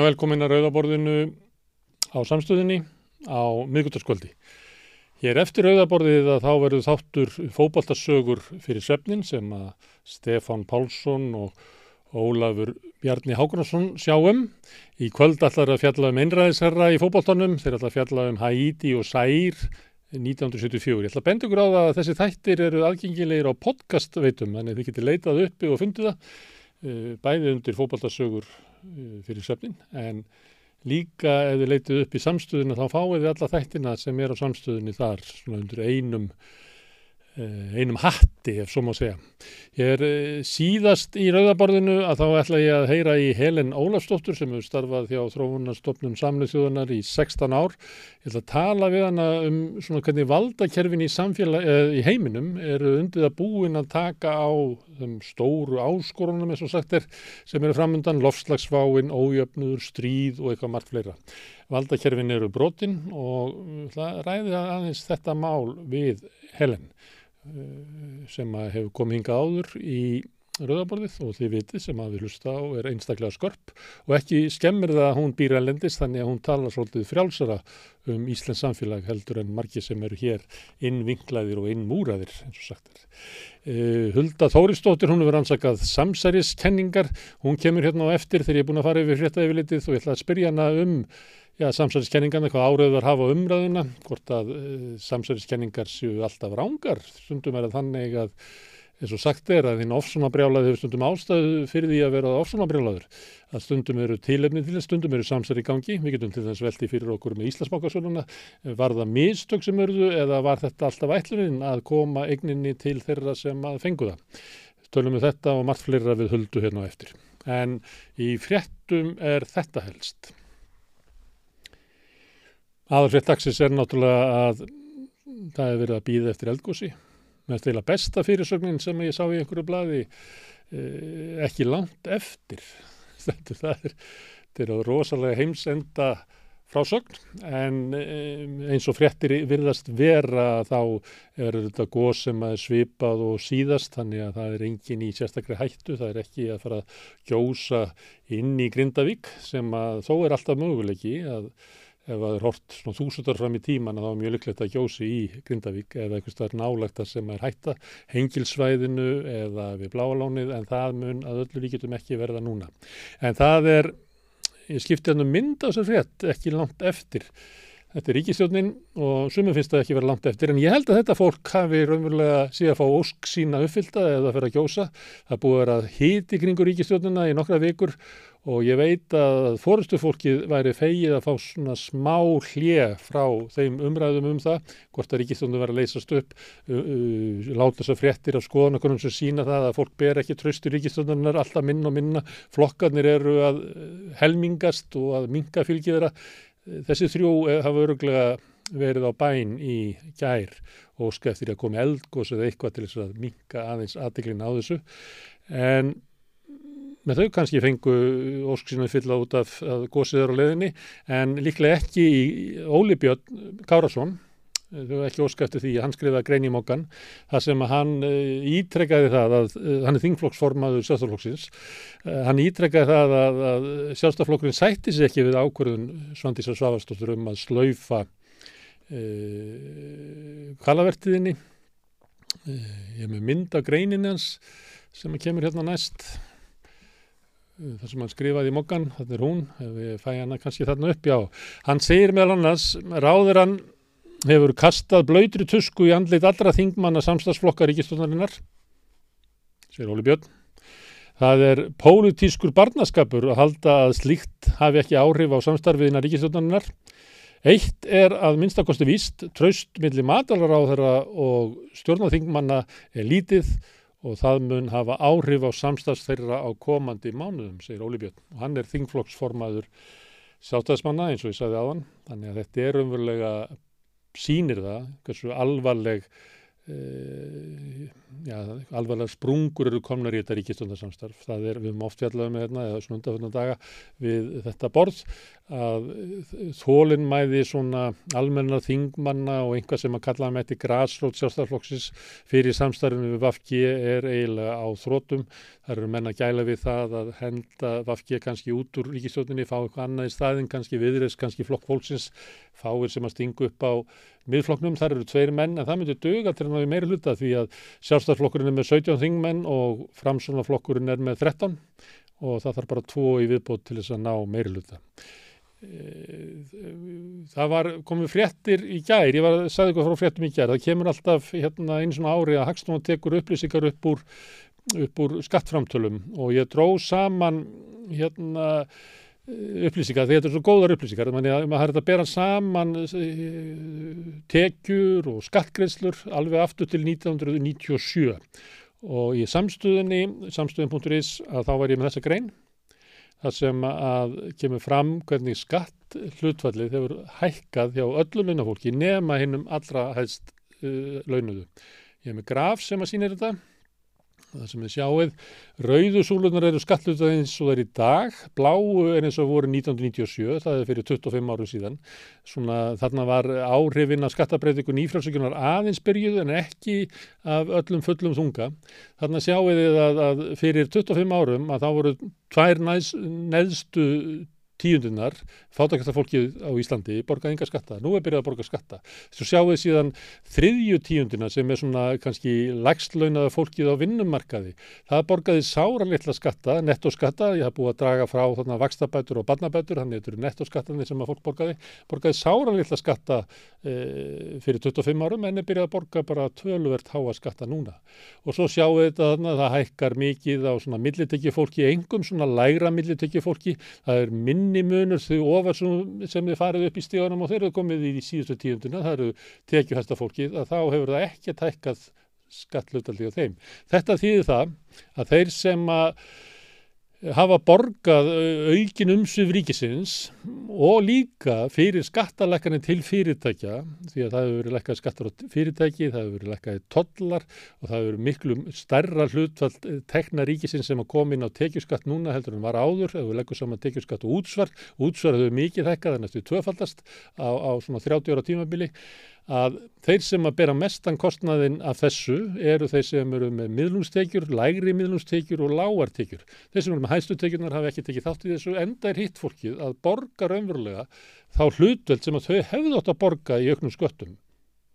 og velkomin að Rauðaborðinu á samstöðinni á miðgutaskvöldi. Hér eftir Rauðaborðið að þá verður þáttur fókbaltasögur fyrir svefnin sem að Stefan Pálsson og Ólafur Bjarni Hákonarsson sjáum. Í kvöld allar að fjalla um einræðisherra í fókbaltanum, þeir allar að fjalla um Haiti og Sair 1974. Ég ætla að benda ykkur á það að þessi þættir eru aðgengilegir á podcastveitum, þannig þið getur leitað uppi og fundið það, eh, bæði undir fókbaltasögur fyrir svefnin, en líka ef þið leitið upp í samstöðuna þá fáið þið alla þættina sem er á samstöðunni þar, svona undir einum einum hatti ef svo má segja. Ég er síðast í rauðaborðinu að þá ætla ég að heyra í Helen Ólafsdóttur sem hefur starfað hjá þróunarstofnum samlið þjóðunar í 16 ár. Ég ætla að tala við hana um svona hvernig valdakerfin í, eh, í heiminum eru undið að búin að taka á þeim stóru áskorunum eins og sagt er sem eru framöndan lofslagsváin, ójöfnuður, stríð og eitthvað margt fleira. Valdakerfin eru brotinn og það ræði aðeins þetta mál við Helen. Eh, sem hefur komið hinga áður í rauðaborðið og þið vitið sem að við hlusta á er einstaklega skörp og ekki skemmir það að hún býr að lendist þannig að hún talar svolítið frjálsara um Íslands samfélag heldur en margi sem eru hér innvinklaðir og innmúraðir eins og sagt er. Uh, Hulda Þóristóttir, hún hefur ansakað samsæriskenningar, hún kemur hérna á eftir þegar ég er búin að fara yfir frétta yfirlitið og ég ætla að spyrja hana um Já, samsæriskenningarna, hvað áraður hafa umræðuna, hvort að e, samsæriskenningar séu alltaf rángar, stundum er að þannig að, eins og sagt er, að þín ofsunabrjálaði hefur stundum ástæðu fyrir því að vera ofsunabrjálaður, að stundum eru tílefni til þess, stundum eru samsæri í gangi, við getum til þess veldi fyrir okkur með Íslandsbákasöluna, var það mistök sem örðu eða var þetta alltaf ætlurinn að koma eigninni til þeirra sem að fengu það? Tölum við þetta og margt fleira við höldu hérna á eftir. En í fréttum er þetta helst. Aðalfrétt dagsins er náttúrulega að það hefur verið að býða eftir eldgósi. Mér stila besta fyrirsögnin sem ég sá í einhverju bladi eh, ekki langt eftir. Þetta er, er rosalega heimsenda frásögn en eh, eins og fréttir virðast vera þá er þetta góð sem er svipað og síðast þannig að það er engin í sérstaklega hættu, það er ekki að fara að gjósa inn í Grindavík sem að þó er alltaf möguleiki að ef það er hort svona þúsundar fram í tíman þá er mjög lyklegt að gjósi í Grindavík eða eitthvað starf nálagt að sem er hætta hengilsvæðinu eða við bláalánið en það mun að öllu líkitum ekki verða núna. En það er, ég skipti hann um mynd á þessu frétt ekki langt eftir. Þetta er ríkistjónin og sumum finnst það ekki verið langt eftir en ég held að þetta fólk hafi raunverulega síðan að fá ósk sína uppfylta eða fyrir að gjósa. Það búið að vera hýti kringur ríkistjónina í nokkra vikur og ég veit að fórustu fólkið væri fegið að fá svona smá hlje frá þeim umræðum um það hvort að ríkistöndum verið að leysast upp uh, uh, láta þess að fréttir af skoðanakonum sem sína það að fólk ber ekki tröstu ríkistöndunar alltaf minna og minna. Flokkarnir eru að helmingast og að minga fylgiðra þessi þrjú eh, hafa öruglega verið á bæn í gær og skeftir að koma eldgós eða eitthvað til þess að minga aðeins aðdeglina á þessu. En með þau kannski fengu ósk sína fylla út af gósiður á leðinni en líklega ekki í Óli Björn Kárasson þau hefur ekki óska eftir því að hann skrifaði grein í mokkan þar sem að hann eh, ítrekkaði það að eh, hann er þingflokksformaður sjálfstaflokksins eh, hann ítrekkaði það að, að sjálfstaflokkurinn sætti sér ekki við ákvörðun Svandísar Svavastóttur um að slaufa uh, kalavertiðinni uh, ég er með mynd af greinin hans sem kemur hérna næst þar sem hann skrifaði í mokkan, þetta er hún, við fæ hana kannski þarna upp, já. Hann segir meðal annars, ráður hann hefur kastað blöytri tusku í andlit allra þingmanna samstagsflokka ríkistónarinnar, segir Óli Björn. Það er pólitískur barnaskapur að halda að slíkt hafi ekki áhrif á samstarfiðina ríkistónarinnar. Eitt er að minnstakosti víst, traust millir matalara á þeirra og stjórnaþingmanna er lítið og það mun hafa áhrif á samstags þeirra á komandi mánuðum, segir Óli Björn. Og hann er þingflokksformaður sáttæðismanna eins og ég sagði aðan, þannig að þetta er umverulega sínir það, hversu alvarleg já, alvarlega sprungur eru komnar í þetta ríkistundarsamstarf. Það er, við höfum oft fjallaðum með hérna, eða svona undanfjörnum daga við þetta borð, að þólinnmæði svona almenna þingmanna og einhvað sem að kalla með þetta græsrót sjálfstæðarflokksins fyrir samstarfinu við Vafki er eiginlega á þrótum. Það eru menna gæla við það að henda Vafki kannski út úr ríkistjóninni, fá eitthvað annað í staðin, kannski viðreist, kannski flokk fólksins, fáir sem að stingu upp á miðflokknum, þar eru tveir menn en það myndir döga til að ná í meiri hluta því að sjálfstæðarflokkurinn er með 17 þingmenn og framsvonarflokkurinn er með 13 og það þarf bara tvo í viðbót til þess að ná meiri hluta. Það var komið fréttir í gær, ég var sagði eitthvað frá fréttum í gær, það kemur alltaf hérna eins og ári að Hagstofan tekur upplýsingar upp úr, upp úr skattframtölum og ég dró saman hérna upplýsingar, því þetta er svo góðar upplýsingar, þannig að maður hægt að bera saman tekjur og skattgreðslur alveg aftur til 1997 og í samstöðinni, samstöðin.is að þá var ég með þessa grein þar sem að kemur fram hvernig skatt hlutfallið hefur hækkað hjá öllum launafólki nema hinnum allra hægst uh, launuðu. Ég hef með graf sem að sýnir þetta það sem við sjáum, rauðu súlunar eru skattlutað eins og það er í dag, bláu er eins og voru 1997, það er fyrir 25 árum síðan. Svona, þarna var áhrifin af skattabreitingu nýfrálsökunar aðeins byrjuð en ekki af öllum fullum þunga. Þarna sjáum við að, að fyrir 25 árum að þá voru tvær neðstu tíundunar, fátakasta fólkið á Íslandi borgaði enga skatta, nú er byrjað að borga skatta. Svo sjáum við síðan þriðju tíundina sem er svona kannski lægstlaunaða fólkið á vinnumarkaði. Það borgaði sára litla skatta nettoskatta, ég haf búið að draga frá þarna vakstabætur og barnabætur, þannig að þetta eru nettoskattanir sem að fólk borgaði, borgaði sára litla skatta e, fyrir 25 árum en er byrjað að borga bara töluvert háa skatta núna. Og svo sjáum við þetta þarna, það minni munur þau ofar sem þið farið upp í stíðanum og þeir eru komið í síðustu tíunduna, það eru tekjuhæsta fólkið, að þá hefur það ekki tækkað skattlutaldið á þeim. Þetta þýðir það að þeir sem að hafa borgað aukin umsvið ríkisins og líka fyrir skattalækkanir til fyrirtækja því að það hefur verið lækkað skattar á fyrirtæki, það hefur verið lækkað tollar og það hefur verið miklu starra hlutfall tekna ríkisins sem að koma inn á tekjuskatt núna heldur en var áður, það hefur lækkað saman tekjuskatt og útsvar, útsvar hefur mikið það er næstu tvöfaldast á, á svona 30 ára tímabili að þeir sem að bera mestan kostnaðin af þessu eru þeir sem eru með miðlumstekjur, lægri miðlumstekjur og lágartekjur. Þeir sem eru með hæstutekjurnar hafa ekki tekið þátt í þessu enda er hitt fólkið að borga raunverulega þá hlutveld sem að þau hefðu átt að borga í auknum sköttum.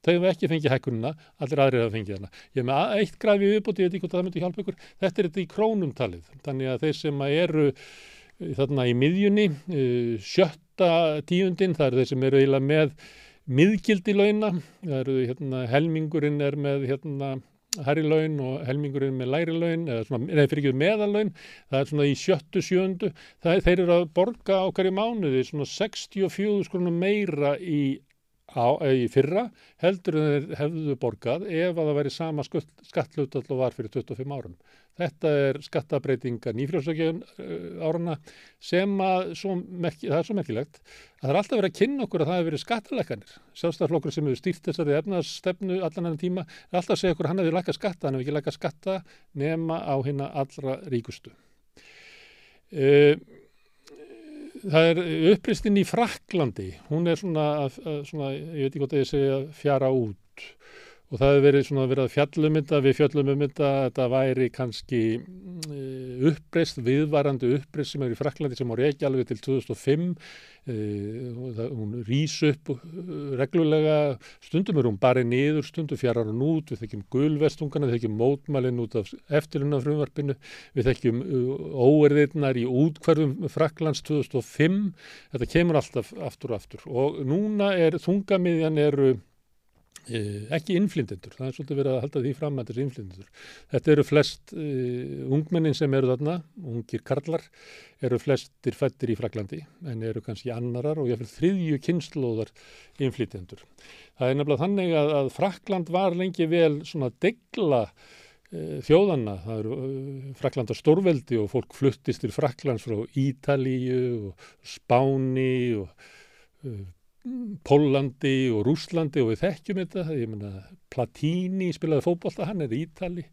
Þau hefur ekki fengið hækkununa, allir aðrið hafa fengið hana. Ég hef með eitt grafi viðbúti, ég veit ekki hvort það myndi hjálpa ykkur. Þetta er þetta í krónumtalið. Þannig að þeir sem eru þarna í miðjunni, sjötta tíundin, það eru þeir sem eru eiginlega með miðgildi launa, það eru hérna, helmingurinn er með hérna, herri laun og helmingurinn með læri laun, eða svona, eða fyrir ekki meðalaun, það er svona í sjöttu, sjöndu, það, þeir eru að borga á hverju mánuði svona 64 skrunum meira í, á, í fyrra heldur en þeir hefðu borgað ef að það væri sama skattlutall og var fyrir 25 árum. Þetta er skattabreitinga nýfrjóðsökjun uh, árana sem að, merki, það er svo merkilegt, að það er alltaf verið að kynna okkur að það hefur verið skattalækanir. Sjálfstæðarflokkur sem hefur stýrt þessari efnaðstefnu allan enn tíma er alltaf að segja okkur að hann hefur lækað skatta, hann hefur ekki lækað skatta nema á hérna allra ríkustu. Uh, það er uppristinn í Fraklandi, hún er svona, svona ég veit ekki hvort að ég segja, fjara út og það hefur verið svona verið að fjallum þetta, við fjallum um þetta, þetta væri kannski mm, uppreist, viðvarandi uppreist sem er í Fraklandi sem voru ekki alveg til 2005, hún rýs upp uh, reglulega, stundum er hún bara niður, stundum fjarar hún út, við þekkjum gulvestungana, við þekkjum mótmælinn út af eftirlunna frumvarpinu, við þekkjum óerðirnar í útkverfum Fraklands 2005, þetta kemur alltaf aftur og aftur. Og núna er þungamiðjan eru Eh, ekki innflindendur, það er svolítið verið að halda því fram að þetta er innflindendur. Þetta eru flest uh, ungmennin sem eru þarna, ungir karlar, eru flestir fættir í Fraklandi en eru kannski annarar og jáfnveil þriðju kynnslóðar innflindendur. Það er nefnilega þannig að, að Frakland var lengi vel svona degla uh, þjóðanna, það eru uh, Fraklanda stórveldi og fólk fluttist til Fraklands frá Ítalíu og Spáni og Pólandi og Rúslandi og við þekkjum þetta, ég menna Platini spilaði fókbólta, hann er í Ítali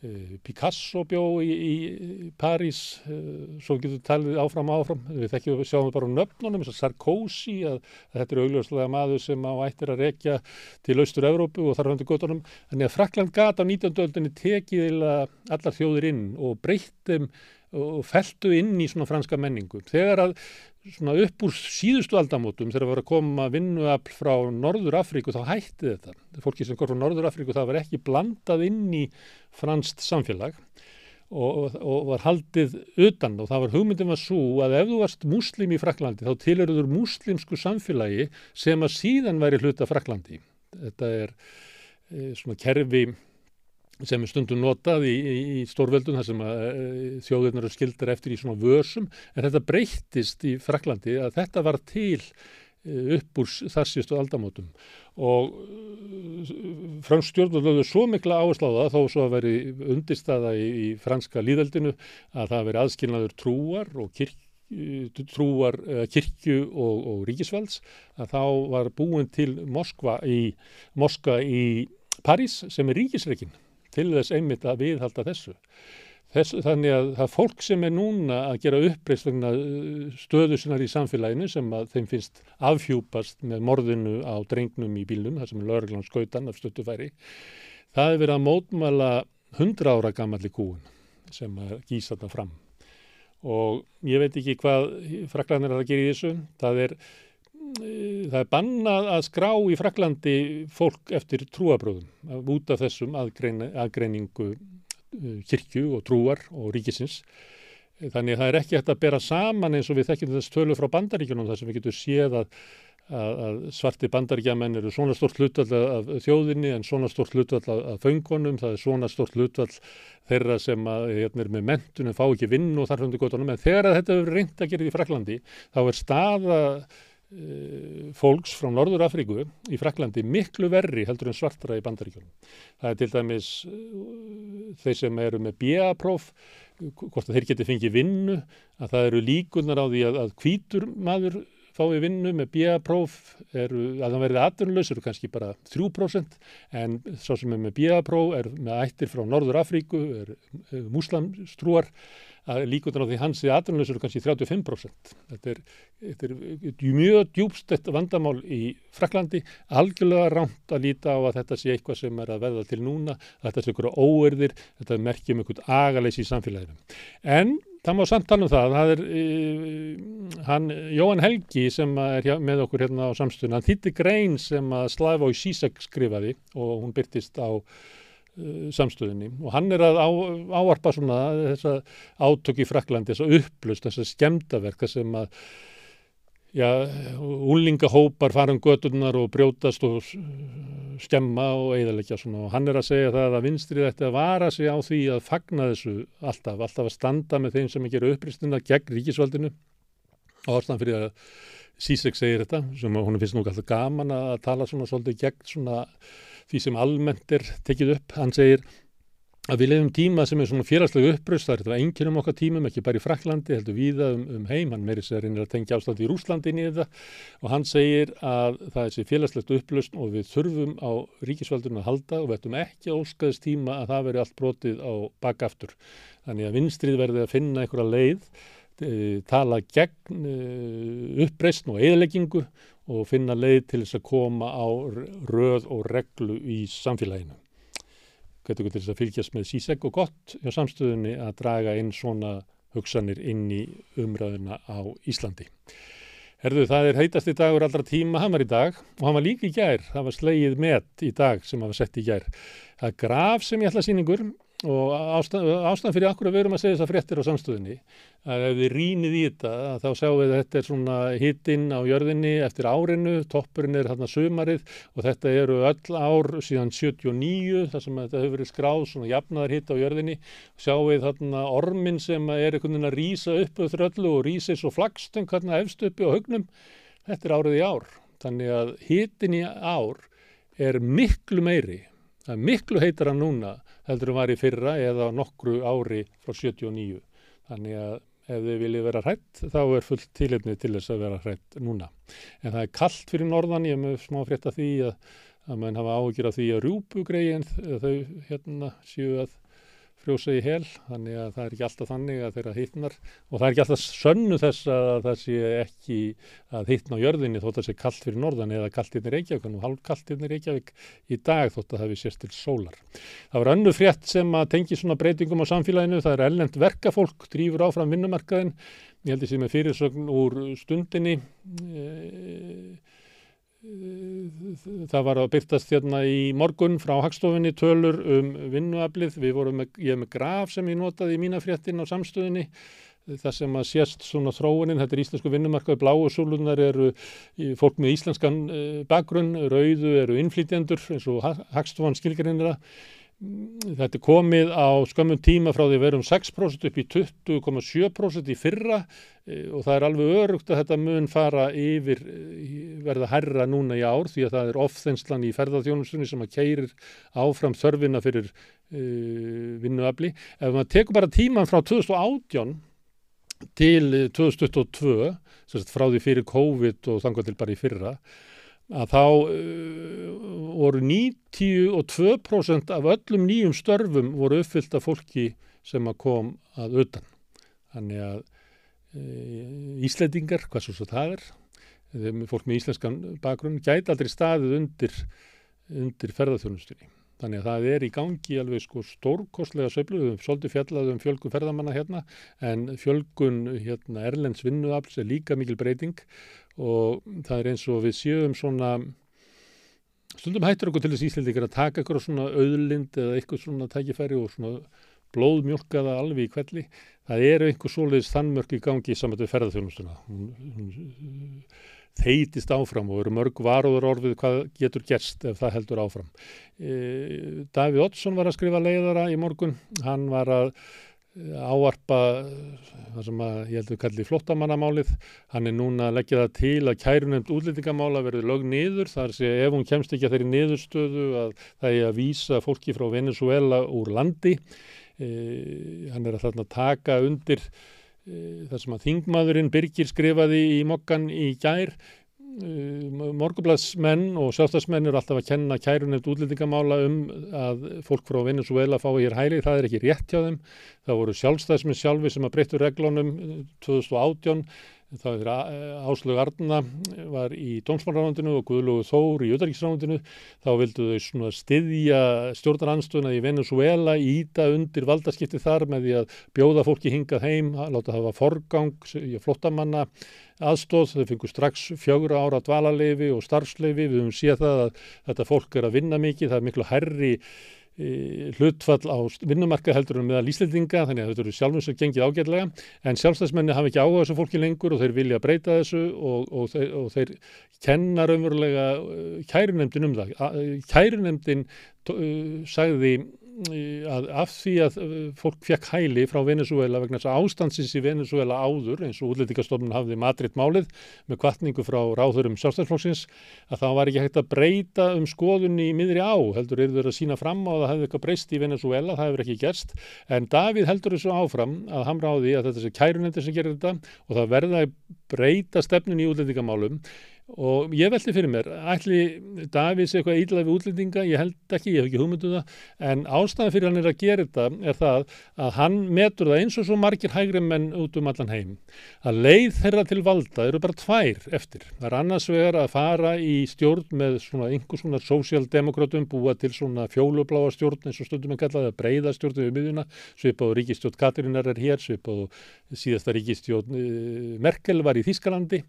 Eh, Picasso bjó í, í París eh, svo getur talið áfram áfram við þekkjum við sjáum bara um nöfnunum Sarkozy að, að þetta er augljóslega maður sem á ættir að rekja til austur Evrópu og þar handur göttunum þannig að Frakland gata á 19. öldinni tekið allar þjóðir inn og breyttum og feltu inn í svona franska menningu þegar að svona upp úr síðustu aldamótum þegar það var að koma vinnuafl frá Norður Afríku þá hætti þetta. Fólki sem kom frá Norður Afríku það var ekki blandað inn í franst samfélag og, og var haldið utan og það var hugmyndin var svo að ef þú varst muslim í Fraklandi þá tilhörður muslimsku samfélagi sem að síðan væri hluta Fraklandi. Þetta er e, svona kerfi sem er stundum notað í, í, í stórveldun þar sem að e, þjóðirnar eru skildar eftir í svona vörsum en þetta breyttist í Fraklandi að þetta var til e, upp úr þar síðustu aldamótum. Og e, fransk stjórnvöld lögðu svo mikla áhersláða þó svo að veri undirstaða í, í franska líðeldinu að það veri aðskilnaður trúar og kirk trúar kirkju og, og ríkisvalds að þá var búin til Moskva í, Moskva í París sem er ríkisreikin til þess einmitt að viðhalda þessu. Þess, þannig að það fólk sem er núna að gera uppreist vegna uh, stöðusinnar í samfélaginu sem að þeim finnst afhjúpast með morðinu á drengnum í bílum, það sem er lögurglán skautan af stöttufæri, það er verið að mótmæla hundra ára gammalli kúun sem að gísa þetta fram. Og ég veit ekki hvað fraklanir er að gera í þessu, það er það er bannað að skrá í Fraklandi fólk eftir trúabröðum út af þessum aðgrein, aðgreiningu uh, kirkju og trúar og ríkisins. Þannig að það er ekki hægt að bera saman eins og við þekkjum þess tölu frá bandaríkjunum þar sem við getum séð að, að, að svarti bandaríkjamenn eru svona stort hlutvall af þjóðinni en svona stort hlutvall af, af föngunum, það er svona stort hlutvall þeirra sem að, hérna, er með mentunum, fá ekki vinn og þar hundur gotunum en þegar þetta hefur reynd að gera í Fraklandi þá er staða Eh, fólks frá Norður Afríku í Fraklandi miklu verri heldur en svartra í bandaríkjum. Það er til dæmis eh, þeir sem eru með BA-próf, hvort að þeir geti fengið vinnu, að það eru líkunar á því að, að kvítur maður fái vinnu með BA-próf, að það verði aðdurnulegs eru kannski bara 3% en svo sem er með BA-próf er með ættir frá Norður Afríku, er, er muslamstrúar að líkundan á því hans í aðrunleysur er kannski 35%. Þetta er, þetta er mjög djúbst þetta vandamál í Fraklandi, algjörlega rámt að líta á að þetta sé eitthvað sem er að veða til núna, þetta sé ykkur óerðir, þetta merkjum ykkur agaleysi í samfélaginu. En það má samt tala um það, það er uh, hann, Jóhann Helgi sem er hjá, með okkur hérna á samstunum, hann þýtti grein sem að Slavoj Zizek skrifaði og hún byrtist á samstöðinni og hann er að á, áarpa svona þessa átök í Fraklandi, þessa upplust, þessa skemdaverka sem að já, úlingahópar fara um göturnar og brjótast og skemma og eðalegja svona. Og hann er að segja það að vinstrið ætti að vara sig á því að fagna þessu alltaf, alltaf að standa með þeim sem ekki eru uppristina gegn ríkisvaldinu. Og ástæðan fyrir að Sísek segir þetta, sem hún finnst nú alltaf gaman að tala svona svolítið gegn svona því sem almennt er tekið upp. Hann segir að við lefum tíma sem er svona félagslega uppröst, það er þetta enginum okkar tímum, ekki bara í Fraklandi, heldur viða um, um heim, hann meiri sér reynir að tengja ástandi í Rúslandin í þetta og hann segir að það er sér félagslegt upplöst og við þurfum á ríkisvaldurinn að halda og við ættum ekki að óskaðist tíma að það veri allt brotið á bakaftur. Þannig að vinstrið verði að finna einhverja leið, e, tala gegn e, uppreysn og eðleggingu og finna leið til þess að koma á röð og reglu í samfélaginu. Getur við til þess að fylgjast með síseg og gott hjá samstöðunni að draga inn svona hugsanir inn í umræðuna á Íslandi. Herðu, það er heitasti dagur allra tíma, hann var í dag og hann var líka í gær, það var sleið með í dag sem hann var sett í gær. Það graf sem ég ætla síningur og ástæðan fyrir akkur að við erum að segja þess að fréttir á samstöðinni að ef við rínið í þetta þá sjáum við að þetta er svona hittinn á jörðinni eftir árinu, toppurinn er hérna sömarið og þetta eru öll ár síðan 79 þar sem þetta hefur verið skráð svona jafnaðar hitt á jörðinni. Sjáum við þarna ormin sem er einhvern veginn að rýsa upp öll öllu og rýsa eins og flagstöng hérna efst uppi á högnum þetta er árið í ár. Þannig að hittin í ár er miklu meiri það er miklu heitara núna heldur en var í fyrra eða nokkru ári frá 79. Þannig að ef þið viljið vera hrætt þá er fullt tílefni til þess að vera hrætt núna. En það er kallt fyrir norðan, ég hef smá frétt af því að, að mann hafa ágjur af því að rjúbugreiðin þau hérna séu að frjósa í hel, þannig að það er ekki alltaf þannig að þeirra hittnar og það er ekki alltaf sönnu þess að það sé ekki að hittna á jörðinni þótt að það sé kallt fyrir norðan eða kallt hérna í Reykjavík og halv kallt hérna í Reykjavík í dag þótt að það hefur sérst til sólar. Það var önnu frétt sem að tengi svona breytingum á samfélaginu, það er ellend verkafólk, drýfur áfram vinnumarkaðin, ég held að ég sé með fyrirsögn úr stundinni, e það var að byrtast hérna í morgun frá Hagstofinni tölur um vinnuaflið, við vorum með, ég hef með graf sem ég notaði í mína fréttin á samstöðinni það sem að sést svona þróunin, þetta er íslensku vinnumarkaði, bláu súlunar eru fólk með íslenskan eh, bakgrunn, rauðu eru innflýtjendur eins og Hagstofan skilgarinnir að Þetta er komið á skömmum tíma frá því að verum 6% upp í 20,7% í fyrra e, og það er alveg örugt að þetta mun fara yfir verða herra núna í ár því að það er ofþenslan í ferðarþjónustunni sem að keirir áfram þörfina fyrir uh, vinnuafli. Ef maður tekur bara tíman frá 2018 til 2022, frá því fyrir COVID og þangar til bara í fyrra, að þá uh, voru 92% af öllum nýjum störfum voru uppfyllt af fólki sem að kom að utan. Þannig að uh, Íslandingar, hvað svo svo það er, fólk með íslenskan bakgrunn, gæti aldrei staðið undir, undir ferðarþjónustunni. Þannig að það er í gangi alveg sko stórkostlega söflu, við höfum svolítið fjallað um fjölgun ferðamanna hérna en fjölgun hérna Erlends vinnuafls er líka mikil breyting og það er eins og við séum svona stundum hættur okkur til þess íslendingar að taka eitthvað svona auðlind eða eitthvað svona tækifæri og svona blóðmjölkaða alveg í kvelli. Það eru einhver svoleiðis þannmörk í gangi saman með ferðarþjónustuna. Þeitist áfram og eru mörg varuður orfið hvað getur gerst ef það heldur áfram. E, Davíð Oddsson var að skrifa leiðara í morgun. Hann var að áarpa það sem að ég held að kalli flottamannamálið hann er núna að leggja það til að kærunemt útlendingamála verður lög niður. Þar sé ef hún kemst ekki að þeirri niðurstöðu að það er að vísa fólki frá Venezuela úr landi. E, hann er að þarna taka undir e, það sem að þingmaðurinn Birgir skrifaði í mokkan í gær morgublaðsmenn og sjálfstæðsmenn eru alltaf að kenna kæruneft útlendingamála um að fólk frá Venezuela fái hér hæli, það er ekki rétt hjá þeim. Það voru sjálfstæðsmenn sjálfi sem að breyttu reglunum 2018 það er Áslög Arna var í Dómsmálránundinu og Guðlúðu Þór í Udaríksránundinu þá vildu þau styðja stjórnaranstöðuna í Venezuela íta undir valdaskipti þar með því að bjóða fólki hingað heim, láta hafa forgang flottamanna aðstóð, þau fengur strax fjögur ára dvalarleifi og starfsleifi, við höfum séð það að þetta fólk er að vinna mikið, það er miklu herri hlutfall á vinnumarka heldur en meðal íslendinga, þannig að þetta eru sjálfum sem gengið ágætlega, en sjálfstæðsmenni hafa ekki áhuga þessu fólki lengur og þeir vilja breyta þessu og, og, þeir, og þeir kenna raunverulega e, kærunemdin um það. Kærunemdin sagði að af því að uh, fólk fekk hæli frá Venezuela vegna þess að ástansins í Venezuela áður eins og útlendingastofnun hafði matriðt málið með kvartningu frá ráðurum sjálfstæðsflóksins að það var ekki hægt að breyta um skoðunni í miðri á heldur er verið að sína fram á að það hefði eitthvað breyst í Venezuela, það hefur ekki gerst. En Davíð heldur þessu áfram að hamra á því að þetta er kærunendur sem gerir þetta og það verða að breyta stefnun í útlendingamálum og ég veldi fyrir mér, ætli Davís eitthvað ídlaði við útlendinga, ég held ekki, ég hef ekki hugmynduð um það, en ástæðan fyrir hann er að gera þetta er það að hann metur það eins og svo margir hægri menn út um allan heim, að leið þeirra til valda eru bara tvær eftir. Það er annars vegar að fara í stjórn með svona einhvers svona sósjaldemokrátum, búa til svona fjólubláa stjórn eins og stundum en kallaði að breyða stjórn við miðuna, svipað ríkistjórn Katrínar er hér, svipað síðasta ríkistjórn eh, Merkel var í Þískalandi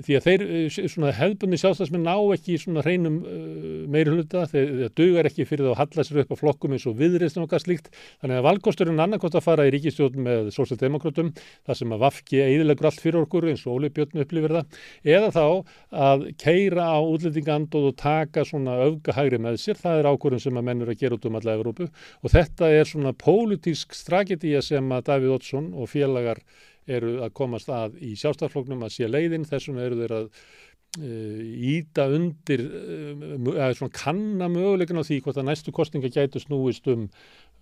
því að þeir eh, svona hefðbunni sjálfstæðsmenn ná ekki svona hreinum uh, meiri hluta, þeir dugar ekki fyrir það að halla sér upp á flokkum eins og viðreysn og eitthvað slíkt, þannig að valgosturinn annarkot að fara í ríkistjórn með sósaldemokrátum þar sem að vafki eidilegur allt fyrir okkur eins og Óli Björn upplifir það eða þá að keira á útlendingandóð og taka svona öfgahægri með sér, það er ákvörðun sem að mennur að gera út um alla Evrópu. Og þetta er svona pólitísk strategía sem að Davíð Oddsson og félagar eru að komast að í sjálfstafloknum að sé leiðin, þessum eru þeir að íta e, undir eða uh, svona kanna möguleikin á því hvort að næstu kostninga gætu snúist um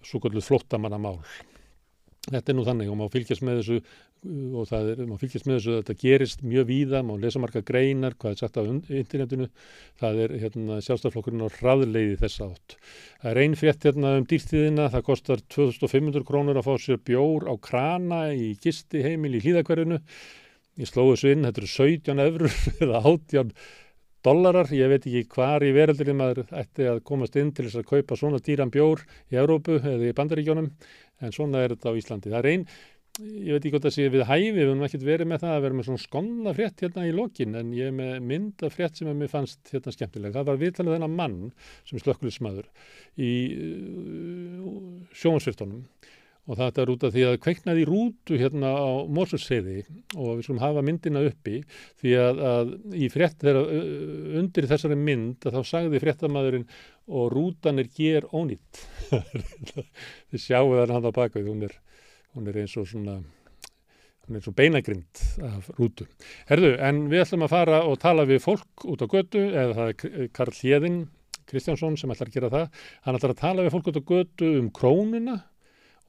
svo kvöldu flottamannamál. Þetta er nú þannig og má fylgjast með þessu og það er, maður fylgjast með þessu að þetta gerist mjög víða, maður lesa marga greinar, hvað er sagt á internetinu, það er hérna, sjálfstaflokkurinn á hraðleiði þess átt. Það er einn frétt hérna um dýrtíðina, það kostar 2500 krónur að fá sér bjór á krana í gisti heimil í hlýðakverðinu. Ég slóðu þessu inn, þetta eru 17 eurur eða 18 dollarar, ég veit ekki hvar í veröldinni maður ætti að komast inn til þess að kaupa svona dýran bjór í Európu eða í Bandaríkjónum en svona er þetta á Íslandi. Það er einn, ég veit ekki hvort það sé við hæfi, við höfum ekkert verið með það að vera með svona skonna frétt hérna í lokin en ég er með mynda frétt sem mér fannst hérna skemmtilega. Það var viðtalið þennan mann sem slökkulismadur í uh, sjónsvirtunum og þetta er út af því að kveiknaði rútu hérna á Mósusseiði og við skulum hafa myndina uppi því að, að í frétt þegar undir þessari mynd að þá sagði fréttamæðurinn og rútan er ger ónýtt þið sjáu það hann á bakvið hún er, hún er eins og svona hún er eins og beinagrind af rútu Herðu, en við ætlum að fara og tala við fólk út á götu eða það er Karl Hjeðin Kristjánsson sem ætlar að gera það hann ætlar að tala við fólk út á götu um krónuna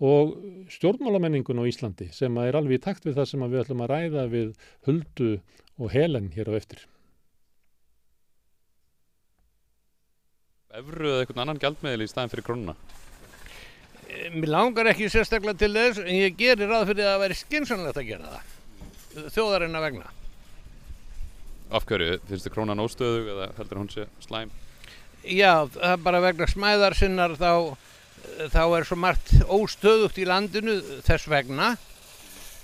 og stjórnmálamenningun á Íslandi sem er alveg í takt við það sem við ætlum að ræða við Huldu og Helen hér á eftir. Evru eða einhvern annan gjaldmiðil í staðin fyrir krónuna? Mér langar ekki sérstaklega til þess en ég gerir ráð fyrir að það væri skynsannlegt að gera það þjóðarinn að vegna Af hverju? Finnst þið krónan óstöðug eða heldur hún sé slæm? Já, það er bara vegna smæðar sinnar þá, þá er svo margt óstöðugt í landinu þess vegna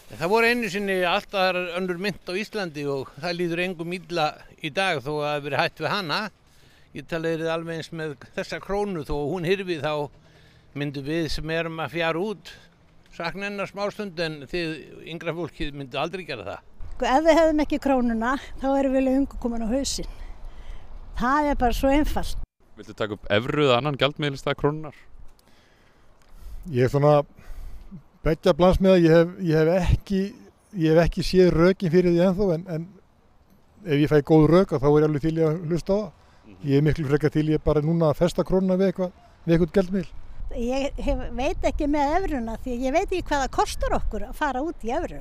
Það voru einu sinni alltaf önnur mynd á Íslandi og það líður engum illa í dag þó að það hefur verið hætt við hana ég talaði alveg eins með þessa krónu þó hún hyrfi þá myndu við sem erum að fjara út sakna hennar smástund en þið yngra fólkið myndu aldrei gera það. Sko, ef við hefðum ekki krónuna þá erum við lengur komin á hausin. Það er bara svo einfalt. Viltu taka upp evru eða annan gjaldmiðl í stað krónunar? Ég er svona begja blans með að ég hef, ég hef ekki ég hef ekki séð rökin fyrir því ennþá en, en ef ég fæ góð rök þá er ég alveg til ég að hlusta á það. Ég er miklu frekar til ég bara núna að festa krónuna við eitthvað, við eitthvað gjaldmiðl. Ég hef, veit ekki með efruna því ég veit ekki hvað það kostar okkur að fara út í efru.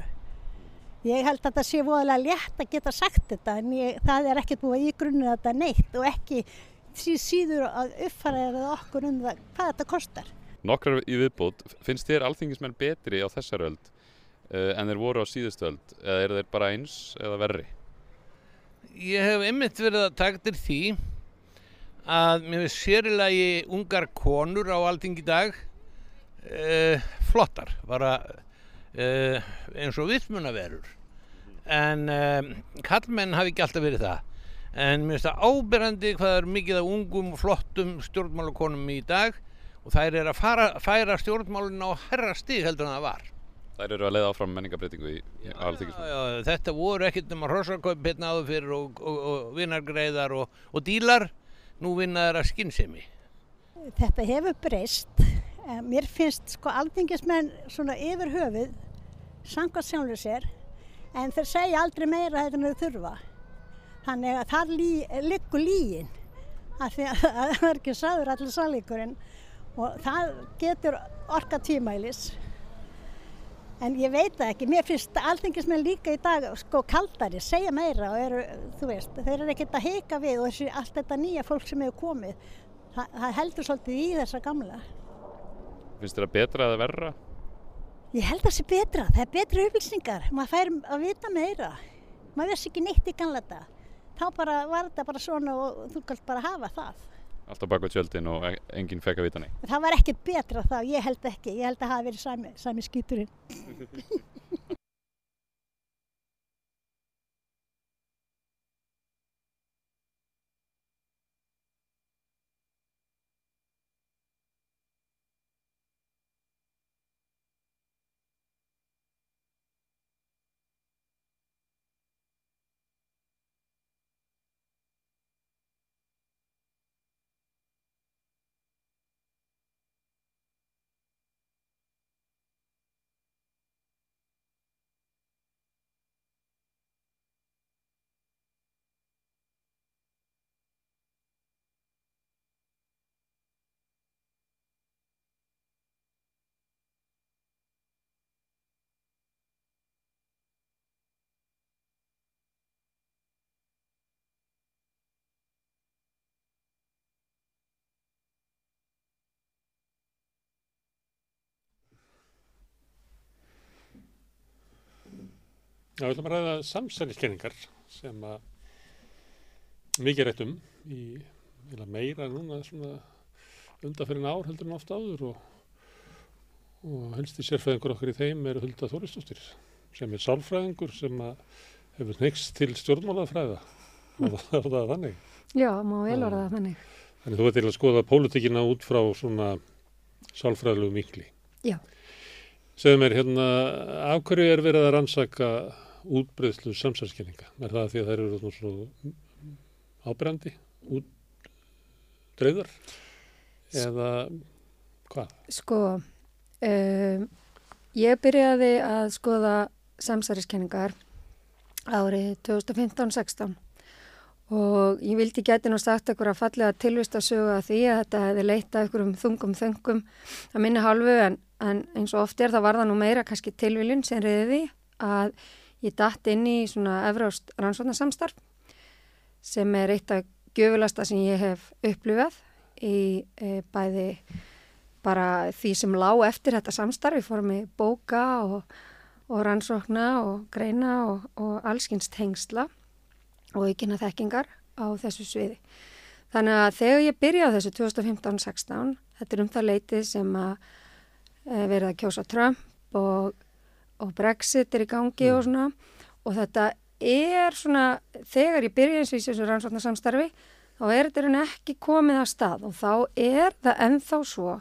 Ég held að það sé voðalega létt að geta sagt þetta en ég, það er ekkert búið í grunni þetta neitt og ekki sí, síður að uppfæra okkur um það hvað þetta kostar. Nokkrar í viðbútt, finnst þér alþingismenn betri á þessar öld uh, en þeir voru á síðustu öld eða eru þeir bara eins eða verri? Ég hef einmitt verið að taka til því að mér finnst sérilagi ungar konur á alþingi dag uh, flottar, bara uh, eins og vitsmunaverur en um, kallmenn hafi ekki alltaf verið það. En mér finnst það áberandi hvað er mikið af ungum flottum stjórnmálakonum í dag og þær er að fara, færa stjórnmálun á herra stig heldur en það var. Þær eru að leiða áfram menningabreitingu í, í alþingismenn. Þetta voru ekkert um að hrossakaup hérna áður fyrir og, og, og og, og dílar nú vinna þeirra skinnsemi. Þetta hefur breyst. Mér finnst sko alþingismenn svona yfir höfuð sangast sjálfur sér en þeir segja aldrei meira þetta en þau þurfa. Þannig að það lí, liggur lígin af því að það er ekki saður allir sálíkurinn og það getur orka tímælis. En ég veit það ekki, mér finnst alþengismenn líka í dag sko kaldari, segja meira og eru, þú veist, þeir eru ekkert að heika við og þessi, allt þetta nýja fólk sem hefur komið, það, það heldur svolítið í þessa gamla. Finnst það betra eða verra? Ég held að það sé betra, það er betri upplýsingar, maður fær að vita meira, maður veist ekki neitt í gamla þetta, þá bara var þetta bara svona og þú kannst bara hafa það alltaf baka tjöldin og e- enginn fekk að vita neitt. Það var ekkert betra þá, ég held ekki, ég held að það hafi verið sami, sami skýturinn. Já, við ætlum að ræða samsæliskenningar sem að mikið rættum í meira núna svona undanferðin ár heldur en oft áður og, og helst í sérfræðingur okkur í þeim er Hulda Þóristóttir sem er sálfræðingur sem að hefur neikst til stjórnmálafræða og það er það þannig. Já, má vel orða það þannig. Þannig þú veit til að skoða pólitíkina út frá svona sálfræðilegu mikli. Já. Segðu mér hérna, af hverju er verið að rannsaka útbreyðslu samsælskenninga? Er það því að þær eru nú svo ábrendi, útdreifðar? Eða hvað? Sko, um, ég byrjaði að skoða samsæriskenningar árið 2015-16 og ég vildi geti nú sagt ekkur að fallega tilvist að sögu að því að þetta hefði leitað ekkur um þungum þöngum að minna hálfu en, en eins og oft er það var það nú meira kannski tilviljun sem reyði að ég datt inn í svona Evrást rannsóknarsamstarf sem er eitt af gjöfulasta sem ég hef upplifað í e, bæði bara því sem lág eftir þetta samstarf í formi bóka og, og rannsókna og greina og, og allskynst hengsla og aukina þekkingar á þessu sviði. Þannig að þegar ég byrjaði á þessu 2015-16, þetta er um það leitið sem að e, verið að kjósa Trump og, og Brexit er í gangi og svona og þetta er svona, þegar ég byrjaði eins og í þessu rannsókna samstarfi, þá er þetta ekki komið að stað og þá er það ennþá svo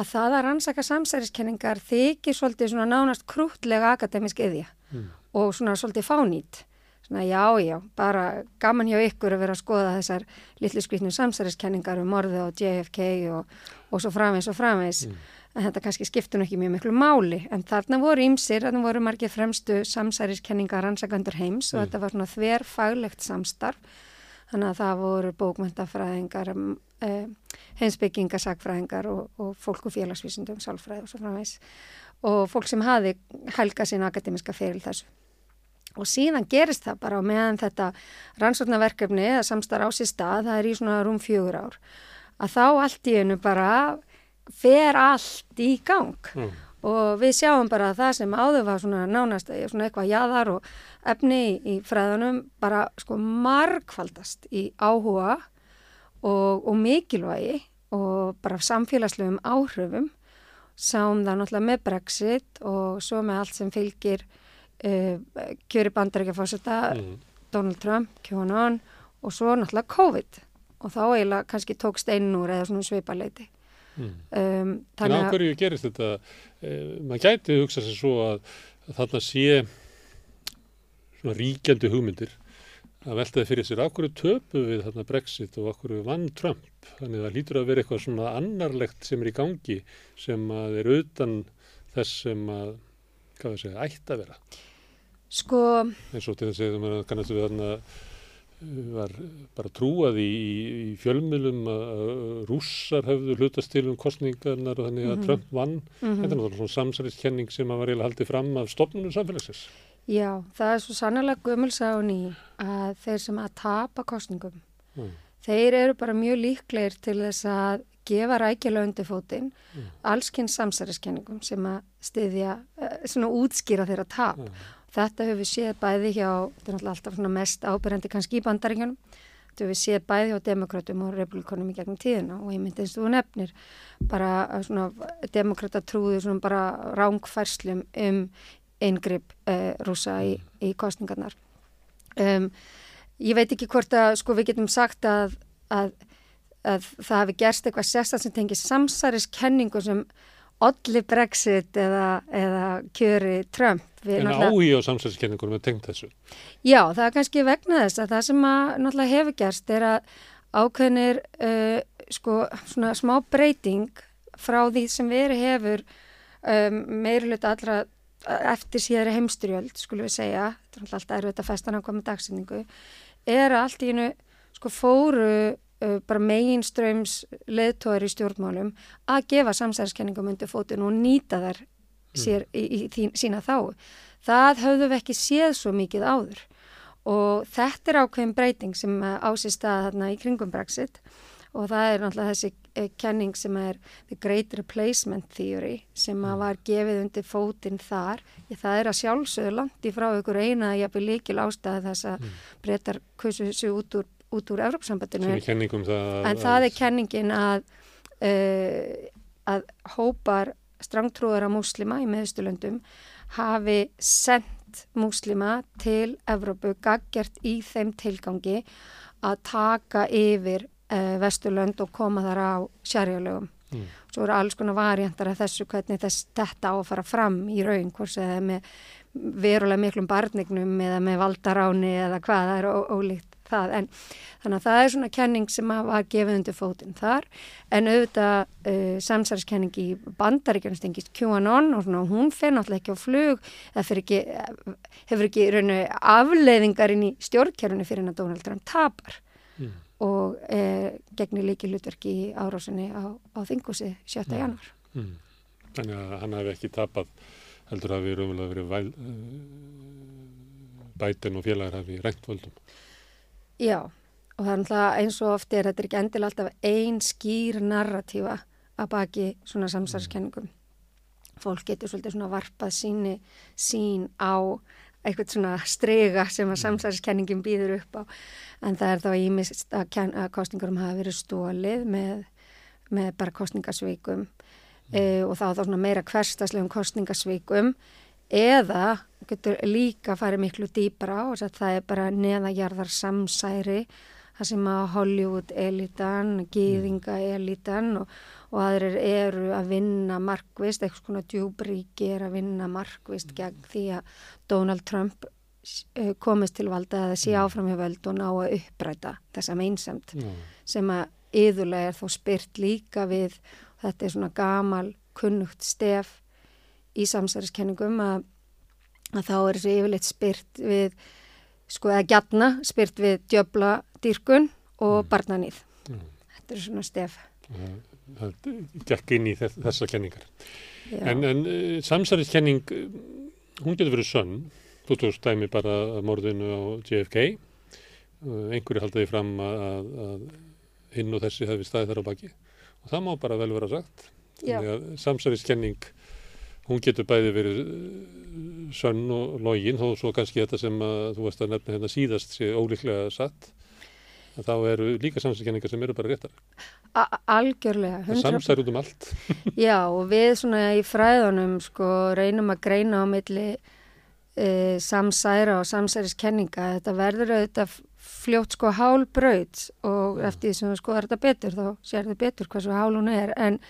að það að rannsaka samsæriskenningar þykir svolítið svona nánast krútlega akademisk eðja Mm. og svona svolítið fánýtt. Svona já, já, bara gaman hjá ykkur að vera að skoða þessar litlu skritnum samsæriskenningar um morði og JFK og, og svo framvegs og framvegs. En þetta kannski skiptur nú ekki mjög miklu máli. En þarna voru ímsir, þarna voru margir fremstu samsæriskenningar rannsakandur heims og þetta var svona þver faglegt samstarf. Þannig að það voru bókmentafræðingar, uh, heimsbyggingar, sagfræðingar og, og fólk og félagsvísindum, sálfræði og svo framvegs. Og fólk sem hafi helga sín akademiska feril þessu. Og síðan gerist það bara meðan þetta rannsóknarverkefni eða samstarf á sér stað, það er í svona rúm fjögur ár, að þá allt í einu bara fer allt í gang Mm. og við sjáum bara að það sem áður var svona nánast svona eitthvað jaðar og efni í, í fræðunum bara sko margfaldast í áhuga og, og mikilvægi og bara samfélagslegum áhrifum sáum það náttúrulega með Brexit og svo með allt sem fylgir uh, kjöri bandarækjafósita Mm. Donald Trump, QAnon og svo náttúrulega COVID og þá eiginlega kannski tók steinin úr eða svona svipaleiti. Mm. Um, En að, hverju gerist þetta? Eh, maður gæti hugsa sér svo að, að þarna sé svona ríkjandi hugmyndir að veltaði fyrir sér af hverju töpu við þarna Brexit og af hverju vann Trump. Þannig að það lítur að vera eitthvað svona annarlegt sem er í gangi sem að er utan þess sem að, hvað það segja, ætti að vera. sko, eins og til þess að maður kannast við þarna var bara trúað í, í fjölmiðlum að rússar höfðu hlutast til um kostningarnar og þannig að Trump vann. mhm. Þetta er náttúrulega svona samsæliskenning sem að var eiginlega haldið fram af stofnunum samfélagsins. já, það er svo sannlega gömulsáni að þeir sem að tapa kostningum, Mm. þeir eru bara mjög líklegir til þess að gefa rækjulega undir fótinn Mm. allskinn samsæriskenningum sem að styðja, uh, svona útskýra þeirra tap. Mm. Þetta höfum við séð bæði hjá, þetta er náttúrulega alltaf mest ábyrjandi kannski í bandaríkjunum, þetta höfum við séð bæði hjá demokratum og republikonum í gegnum tíðina og ég myndi eins og þú nefnir bara svona demokrata trúðu svona bara rángfærslum um eingrip uh, rúsa í, í kostningarnar. Um, ég veit ekki hvort að sko við getum sagt að, að, að það hafi gerst eitthvað sérstaklega sem tengir samsæriskenningu sem olli Brexit eða, eða kjöri Trump. Við En náttúrulega- áhugi á samsæliskenningunum er tengt þessu. Já, það er kannski vegna þess að það sem að náttúrulega hefur gerst er að ákveðnir uh, sko svona smá breyting frá því sem verið hefur um, meiri hluta allra eftir síðari heimstyrjöld, skulum við segja, þetta er alltaf erfitt að festa hann komið dagsinningu, er að allt í hennu sko fóru uh, bara meginströms leðtóður í stjórnmálum að gefa samsæðiskenningum undir fótinn og nýta þær sér í, í, í sína þá. Það höfðu við ekki séð svo mikið áður. Og þetta er ákveðin breyting sem á sér stað þarna í kringum Brexit. Og það er náttúrulega þessi eh, kenning sem er the great replacement theory sem að var gefið undir fótinn þar. Ég, það er að sjálfsögðu langt í frá ykkur eina að ég hafi líkil ástæði þess að mm. breytar kusu þessu út úr, út úr Európsambandinu um en það er kenningin að uh, að hópar strangtrúðara múslima í meðstulöndum hafi sendt múslima til Evrópu gaggjart í þeim tilgangi að taka yfir uh, Vesturlönd og koma þar á sérjálögum. Mm. Svo eru alls konar variantar af þessu hvernig þess, þetta á að fara fram í raun, hvort það er með verulega miklum barnignum eða með valdaráni eða hvað það er ólíkt það. En, þannig að það er svona kenning sem var gefið undir fótinn þar en auðvitað uh, samsæriskenning í bandaríkjana stengist QAnon og svona, hún fer náttúrulega ekki á flug eða ekki, hefur ekki rauninu afleiðingar inn í stjórnkjörunni fyrir en að Donald Trump tapar mm. og eh, gegnir líki hlutverki í árásinni á, á þingusi 7. Mm. januar. Mm. Þannig að hann hefði ekki tapað heldur að við erum verið væl, uh, bætin og félagar hafi rænt völdum. Já, og það er náttúrulega eins og oft er þetta er ekki endilega alltaf einn skýr narratífa að baki svona samsarskenningum. Fólk getur svolítið svona varpað síni sín á eitthvað svona strega sem að samsarskenningin býður upp á en það er þá ímist að, að kostningurum hafa verið stólið með, með bara kostningasvíkum mm. e, og þá þá svona meira hverstaslegum kostningasvíkum eða getur líka farið miklu dýbra og það er bara neðajarðar samsæri það sem að Hollywood elitan, gýðinga elitan og, og aðrir eru að vinna markvist, eitthvað svona djúbríki er að vinna markvist gegn því að Donald Trump eh, komist til valda að sé áfram hjá völd og ná að uppræta þessa meinsamt mm. sem að yðurlega er þó spyrt líka við þetta er svona gamal kunnugt stef í samsæriskenningum að, að þá er þessu yfirleitt spyrt við, sko eða gætna, spyrt við djöbla dýrkun og mm. barnanýð. Mm. Þetta er svona stef. Það gekk inn í þessa kenningar. Já. En, en eh, samsæriskenning, hún getur verið sönn. Þú tókst dæmi bara morðinu á JFK. Einhverju haldaði fram að, að hinn og þessi hefði staðið þar á baki. Og það má bara vel vera sagt. Samsæriskenning hún getur bæði verið eh, sönn og login þó svo kannski þetta sem að, þú veist að nefna hérna síðast sé ólíklega satt. Þá eru líka samsækjenningar sem eru bara réttar. A Algjörlega samsær út um allt. Já og við svona í fræðunum sko reynum að greina á milli e, samsæra og samsæriskenninga. Þetta verður auðvitað fljótt sko hálbröð og eftir því sem þú skoðar þetta betur þá sér þið betur hvað svo hál hún er. En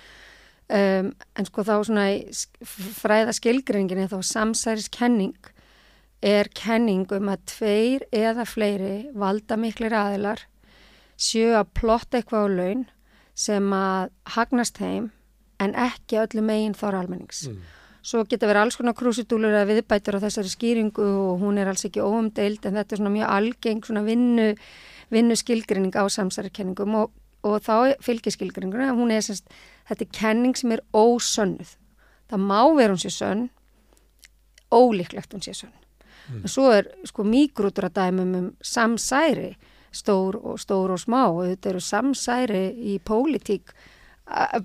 Um, en sko þá svona fræða skilgringin er þá samsæriskenning er kenning um að tveir eða fleiri valda miklir aðilar sjö að plotta eitthvað á laun sem að hagnast heim en ekki öllu megin þára almennings. Mm. Svo geta verið alls konar krúsidúlur að viðbætur á þessari skýringu og hún er alls ekki óumdeild en þetta er svona mjög algeng svona vinnu, vinnu skilgrinning á samsæriskenningum og, og þá fylgir skilgringuna hún er semst þetta er kenning sem er ósönnuð. Það má vera hún sé sönn, ólíklegt hún sé sönn. Mm. En svo er sko mikrúturadæmum um samsæri, stór og, stór og smá og þetta eru samsæri í pólitík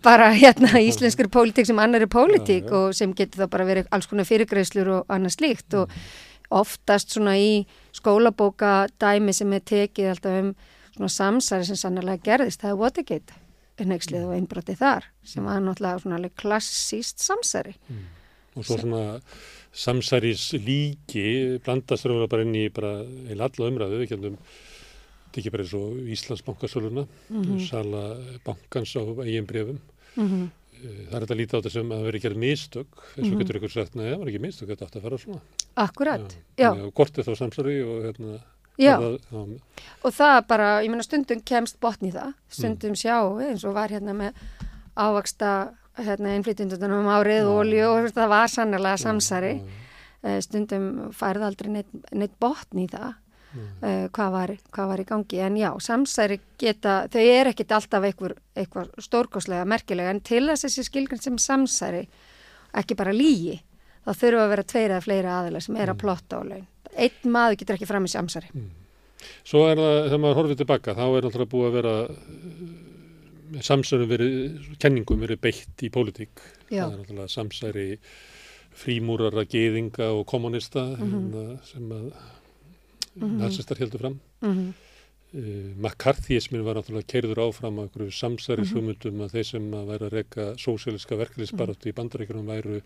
bara hérna íslenskur pólitík sem annar er pólitík ja, ja. og sem getur þá bara verið alls konar fyrirgreislur og annað slíkt mm. og oftast svona í skólabóka dæmi sem er tekið alltaf um svona samsæri sem sannarlega gerðist, það er Watergate nexlið og einbroti þar sem var náttúrulega svona klassíst samsæri. Mm. Og svo svona samsæris líki blandast röfum bara inn í bara eða alla umræðu, ekki andum þetta ekki bara eins og Íslandsbankasöluna mm -hmm. sala bankans á eigin brefum mm -hmm. það er þetta lítið á þessum að það veri gerð mistök eins og -hmm. getur ykkur sagt, neða, það var ekki mistök þetta átt að fara svona. Akkurat, já. Gort er þá samsæri og hérna Já, það, og það bara, ég menna stundum kemst botn í það, stundum mm. sjá eins og var hérna með ávaksta hérna innflytjundunum um árið og olju og það var sannlega samsari, uh, stundum færði aldrei neitt, neitt botn í það, uh, hvað, var, hvað var í gangi, en já, samsari geta, þau er ekkit alltaf einhver, einhver stórkoslega, merkilega, en til þess að þessi skilgjörn sem samsari, ekki bara lígi, þá þurfa að vera tveira eða fleira aðila sem er að plotta á laun einn maður getur ekki fram í samsari. Mm. Svo er það, þegar maður horfið tilbaka, þá er alltaf búið að vera samsærum verið, kenningum verið beitt í pólitík. Er samsæri frímúrara, geðinga og kommunista hérna, sem að Mhm. nazistar heldur fram. mhm, Uh, McCarthyismin var náttúrulega keirður áfram af einhverju samsæris hugmyndum að þeir sem að væri að reyka sósíaliska verkefliðsbaratu í bandaríkjunum væru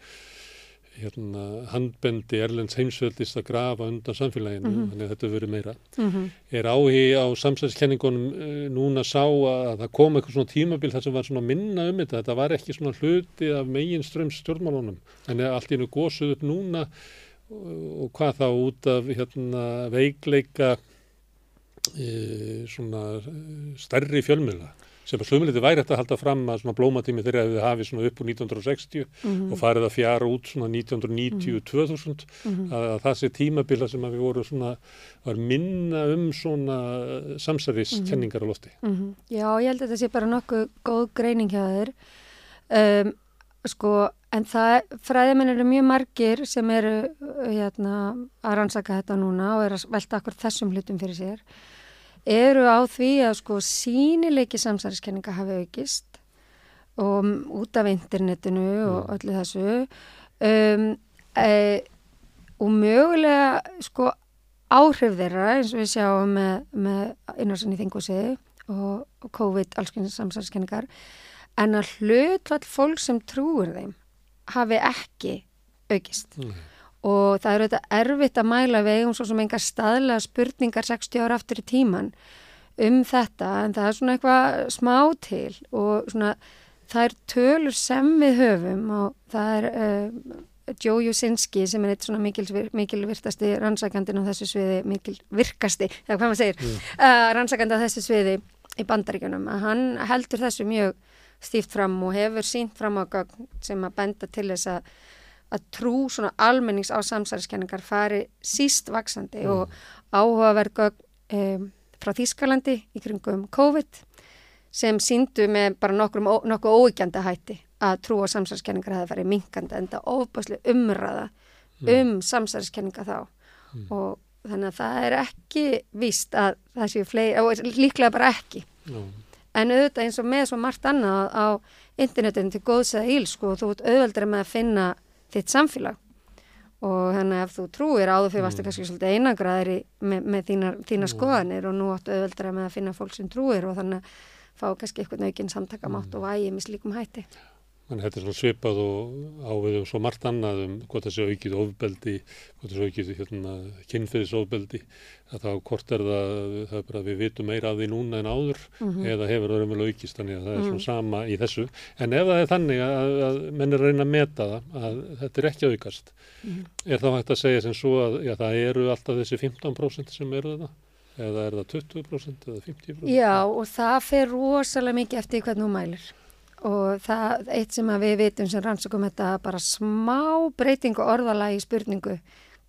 hérna, handbendi Erlends heimsveldist að grafa undan samfélaginu, þannig að þetta hefur verið meira. mhm, Er áhugi á samsæðiskenningunum uh, núna sá að það kom eitthvað svona tímabil þar sem var svona minna um þetta, þetta var ekki svona hluti af megin ströms stjórnmálunum, en allt í hennu gósuð upp núna og, hvað þá út af hérna, veikleika e, svona eh, stærri fjölmiðla sem að sömuleiti væri hægt að halda fram að svona blómatími þeirra hefði hafið svona upp úr 1960 mhm, og farið að fjara út svona 1990-2000 mhm. að, að það sé tímabila sem að við vorum svona, var minna um svona samsæriskenningar á lofti. Mhm. Já, ég held að þetta sé bara nokkuð góð greining hjá þér. Um, sko, en það, fræðiminn eru mjög margir sem eru uh, hérna, að rannsaka þetta núna og eru að velta akkur þessum hlutum fyrir sér. Eru á því að sko sínileiki samsæriskenninga hafi aukist og um, út af internetinu og öllu þessu. Um, e, og mögulega sko áhrif þeirra eins og við sjáum með, með innarsinni þingusiði og, og COVID, alls konar samsæðiskenningar en að hlutvall fólk sem trúir þeim hafi ekki aukist. Mm. Og það er auðvitað erfitt að mæla við eigum svo sem engar staðlega spurningar 60 ára aftur í tíman um þetta en það er svona eitthvað smá til og svona það er tölur sem við höfum og það er uh, Joe Jusinski sem er eitt svona mikil, mikil virtasti rannsakandin á þessu sviði, mikil virkasti, eða hvað maður segir, mm. uh, rannsakandi á þessu sviði í bandaríkjunum, að hann heldur þessu mjög stíft fram og hefur sínt fram á gögn sem að benda til þess að, að trú svona almennings á samsæriskenningar fari síst vaksandi og áhugaverð gögn um, frá Þýskalandi í kringum COVID sem síndu með bara nokkrum, nokkuð óíkjanda hætti að trú og samsæriskenningar hefði farið minkandi en það ofbáslega umræða um samsæriskenninga þá. Og þannig að það er ekki víst að það séu fleiri, og líklega bara ekki. En auðvitað eins og með svo margt annað á internetinu til góðs eða íl sko, þú ert auðveldra með að finna þitt samfélag. Og þannig að ef þú trúir áður fyrir varstu kannski svolítið einagraðir í- með, með þínar, þínar skoðanir og nú áttu auðveldra með að finna fólk sem trúir og þannig að fá kannski eitthvað naukinn samtakamátt og vægi með slíkum hætti. Þannig að þetta er svona svipað og ávið um svo margt annað um hvort það sé aukið ofbeldi, hvort það sé aukið hérna, kynfiðisofbeldi, að þá hvort er það, það er bara að við vitum meira af því núna en áður eða hefur það raunverulega aukist, þannig að það er svona sama í þessu. En ef það er þannig að, að menn er að reyna að meta það, að þetta er ekki aukast, er þá hægt að segja sem svo að já, það eru alltaf þessi 15% sem eru þetta? Eða er það 20% eða 50%? Já og það fer rosalega mikið eftir hvernig þú mælir og það eitt sem við vitum sem rannsökum þetta bara smá breyting og orðalagi í spurningu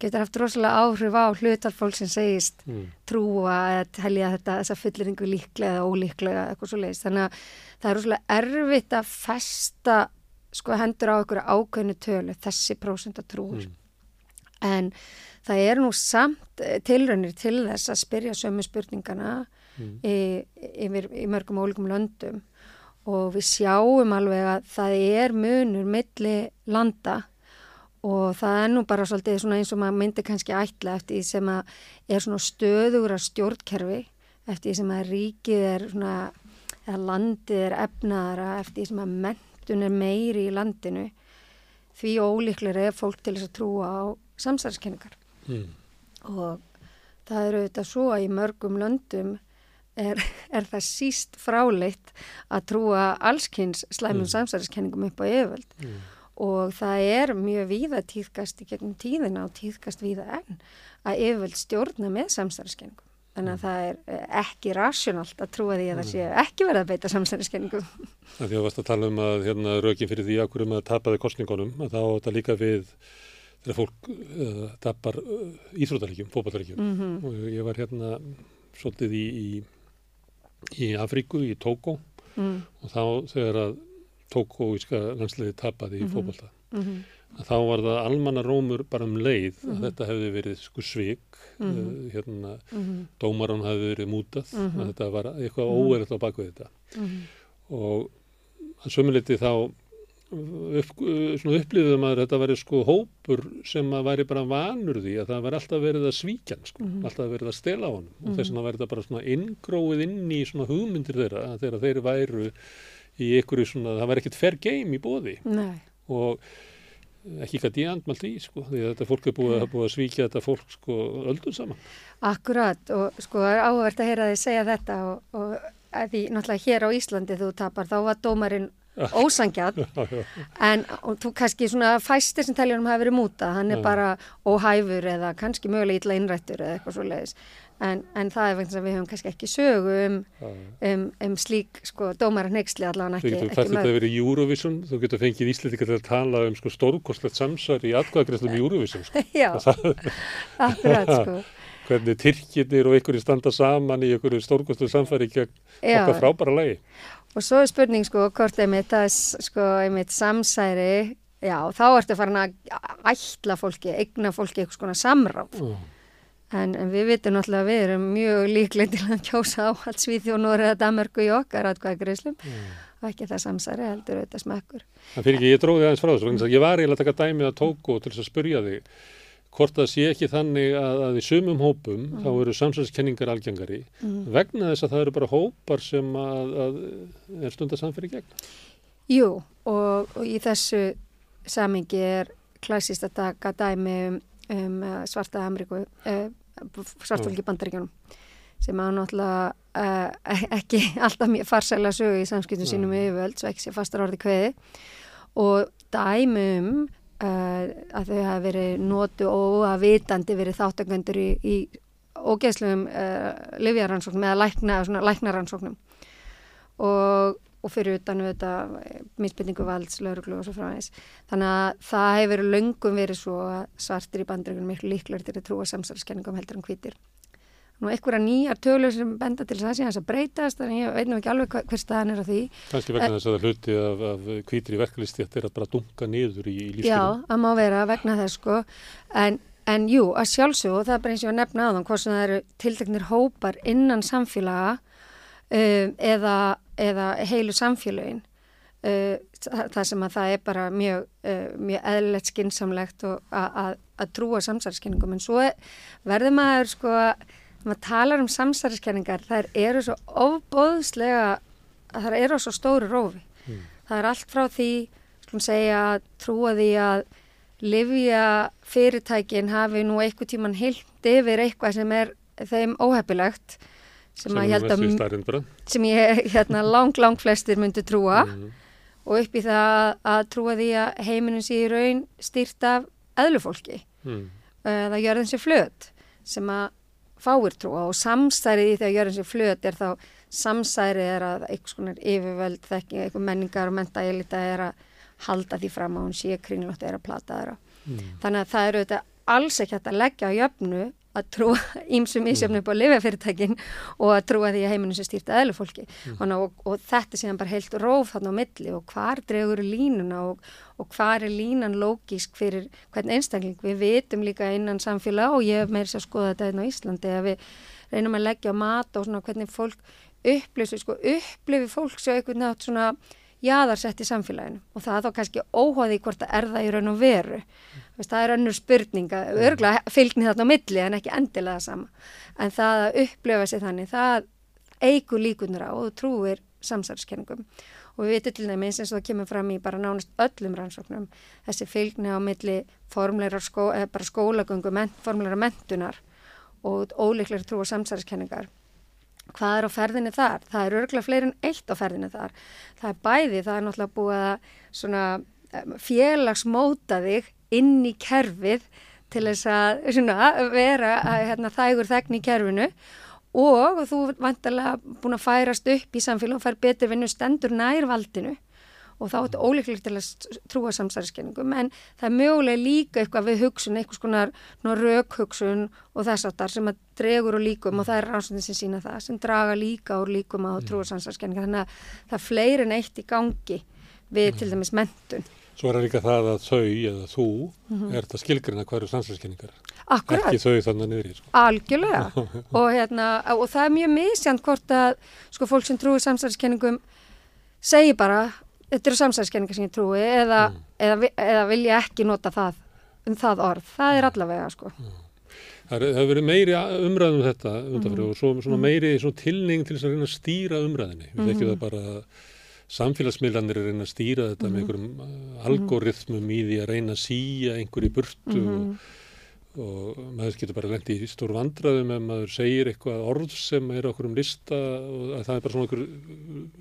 getur haft rosalega áhrif á hlutar fólk sem segist Mm. trúa eða telja þetta þessa fulliringu líklega eða ólíklega eitthvað svo leiðist þannig að það er rosalega erfitt að festa sko hendur á einhverju ákveðnu tölu þessi prósenta trúur en það er nú samt eh, tilraunir til þess að spyrja sömu spurningana í, yfir, í mörgum ólíkum löndum og við sjáum alveg að það er munur milli landa og það er nú bara svolítið eins og maður myndi kannski ætla eftir því sem að er svona stöðugra stjórnkerfi eftir því sem að ríkið er svona eða landið er efnaðara eftir því sem að mentun er meiri í landinu því ólíklega er fólk til þess að trúa á samsæðiskenningar Mm. og það eru auðvitað svo að í mörgum löndum er, er það síst fráleitt að trúa allskynns slæmum mm. samsæðiskenningum upp á yfirvöld Mm. og það er mjög víða tíðkast í gegnum tíðina og tíðkast víða enn að yfirvöld stjórna með samsæðiskenningum. Þannig að það er eh, ekki rasjonalt að trúa því að það sé ekki verið að beita samsæðiskenningum. Því að varst að tala um að hérna, rökin fyrir því að hverjum að tapaði kostningunum, að þá þetta líka við þegar fólk uh, tapar uh, íþróttaríkjum, fótballtaríkjum. Mm Og ég var hérna svolítið í, í, í Afríku, í Tókó mm, og þá þegar að Tókóíska landsliði tapaði í Mhm. fótballta, mm, að þá var það almanna rómur bara um leið að þetta hefði verið sko svik, Mhm. uh, hérna mm, dómaran hefði verið mútað, Mhm. að þetta var eitthvað óverið á baku þetta. mm, og að sömuleiti þá upp, upplýðum að þetta væri sko hópur sem að væri bara vanur því að það væri alltaf verið að svíkja sko, alltaf verið að stela á hann og þess vegna væri þetta bara svona inngróið inn í svona hugmyndir þeirra þegar þeir væru í ykkur svona, það væri ekkert fair game í bóði Nei, og ekki gæti ég andmalt í sko, því að þetta fólk er búið, búið að svíkja þetta fólk sko öldum saman. akkurat og sko er áhvert að heyra þið segja þetta og, og því náttúrulega hér á Íslandi þú tapar þá var dómarinn já. en þú kannski svona fæstir sem teljónum hafi verið múta, hann er bara óhæfur eða kannski mögulega illa innrættur eða eitthvað svo leiðis en, en það er vegna að við höfum kannski ekki sögu um, um, um slík sko dómara neyksli allavega ekki, getur ekki fært þetta verið Eurovision, þú getur fengið Íslandika til að tala um sko stórkostlegt samsar í atkvæðagreslum í Eurovision sko. Já, akkurat sko Hvernig Tyrkirnir og einhverju standa saman í einhverju stórkostlegu samfæri gegn Já. okkar frábæra lagi. Og svo er spurning sko hvort einmitt það s- sko einmitt samsæri, já þá ertu farin að ætla fólki, eigna fólki eitthvað svona samráð. Já. En, en við vitum náttúrulega að við erum mjög líklega til að kjósa á allt Svíþjónur eða Danmarku í okkar atkvæðagreislum og ekki það samsæri heldur auðvitað smekkur. Það fyrir ekki, ég dróði aðeins frá þessu, að ég var eiginlega að taka dæmið að tóku til þess að spurja þig hvort það sé ekki þannig að, að í sumum hópum þá eru samsæðiskenningar algengari vegna þess að það eru bara hópar sem að, að er stundar samfyrir gegn. Jú, og, og í þessu samingi er klassist að taka dæmi um, um uh, svarta Ameríku, uh, svartfólki bandaríkjunum sem að náttúrulega uh, ekki alltaf mjög farsæla sögu í samskiptum sínum við yfirvöld, svo ekki sé fastar orði kveði og dæmi um uh, að þau hafa verið notu og að vitandi verið þáttagöndur í, í ógeðslegum uh, livjaransóknum eða lækna, svona, læknaransóknum og, og fyrir utan þetta misbyrningu valds, lauruglu og svo framvegs. Þannig að það hefur löngum verið svo svartir í bandreikunum miklu líklar til að trúa samsarskenningum heldur en hvítir. Nú einhverja nýjar tölur sem benda til þess að það sé að breytast, þannig ég veit nú ekki alveg hver staðan er á því. Kannski vegna þess að hluti af, af hvítri verkalisti að þeirra bara dunka niður í, í Já, lífskeiðum. það má vera vegna þess sko, en, en jú, að sjálfsög, og það er bara eins og að nefna aðan, hvort sem það eru tilteknir hópar innan samfélaga um, eða, eða heilu samfélögin, uh, það, það sem að það er bara mjög, uh, mjög eðlilegt skinsamlegt að að trúa samsæriskenningum, en svo er- verður maður sko, þegar maður talar um samsæriskenningar, þær eru svo ofbóðslega, þær eru svo stóru rófi. Það er allt frá því, skulum segja, trúa því að livja fyrirtækin hafi nú eitthvað tíman heilt yfir eitthvað sem er þeim óhefilegt sem, sem bara. sem ég hérna lang, lang flestir myndu trúa Mhm. og upp í það að trúa því að heiminin sé í raun stýrt af eðlufólki Mm. eða jörðin sé flöt sem að fáir trúa og samsærið í því að jörðin sé flöt er þá samsærið er að einhvers konar yfirvöld þekking, einhver menningar og menta elita er að halda því fram að hún sé kringlótt er að plata þeirra. Þannig að það eru þetta alls ekki hægt að leggja á jöfnu að trúa ímsum ísjöfnu upp á lifjafyrirtækin og að trúa því að heiminu sé stýrt að eðlufólki mm. og, og þetta sé hann bara heilt róf þarna á milli og hvar dregur línuna og, og hvar er línan lógísk fyrir hvern einstakling við vitum líka innan samfélag og ég hef meira sér að skoða þetta einn á Íslandi að við reynum að leggja á mat og svona hvernig fólk upplifi, sko, fólk svo einhvern nátt svona jaðarsett í samfélaginu. Og það er þá kannski óháði hvort það er það í raun og veru. Veist, það er önnur spurning að örgulega fylgni þarna á milli en ekki endilega sama. En það að upplifa sig þannig það eigur líkunar á og trúir samsarskenningum og við veitum til dæmis eins og það kemur fram í bara nánast öllum rannsóknum þessi fylgni á milli formleira skó, eða bara skólagöngu ment, formleira mentunar og óleiklega trú og samsarskennningar hvað er á ferðinni þar? Það er örgulega fleiri en eitt á ferðinni þar. Það er bæði, það er náttúrulega búið að em, félagsmóta þig inn í kerfið til þess að svona, vera að, hérna, þægur þegn í kerfinu og þú vantarlega búin að færast upp í samfélag og fær betur vinnu stendur nær valdinu og þá er þetta ólíklegt til að trúa samsæriskenningum en það er mögulega líka eitthvað við hugsun, eitthvað skonar raukhugsun og þess áttar sem að dregur úr líkum og það er rannsóknin sem sína það sem draga líka úr líkum á trúa samsæriskenningar þannig að það er fleiri en eitt í gangi við til dæmis mentun. Svo er það líka það að þau eða þú er þetta skilgrina hverju samsælskenningar. Akkurat. Ekki þau þannig niður. Sko. Algjörlega og, hérna, og það er mjög misjant hvort að sko, fólk sem trúi samsæriskenningum segi bara, þetta eru samsæðiskenningar sem ég trúi eða, Mm. eða, eða vilja ekki nota það um það orð, það er allavega sko. Það er- það hefur verið meiri umræðum um þetta Mhm. og svo, svona meiri svona tilning til að reyna að stýra umræðinni. Við þekkjum Mhm. það bara að samfélagsmiðlanir er að reyna að stýra þetta með Mhm. einhverjum uh, algoritmum í því að reyna að síja einhverju burtu og, og maður getur bara lendi í stór vandraðum ef maður segir eitthvað orð sem er okkur um lista og að það er bara svona einhver,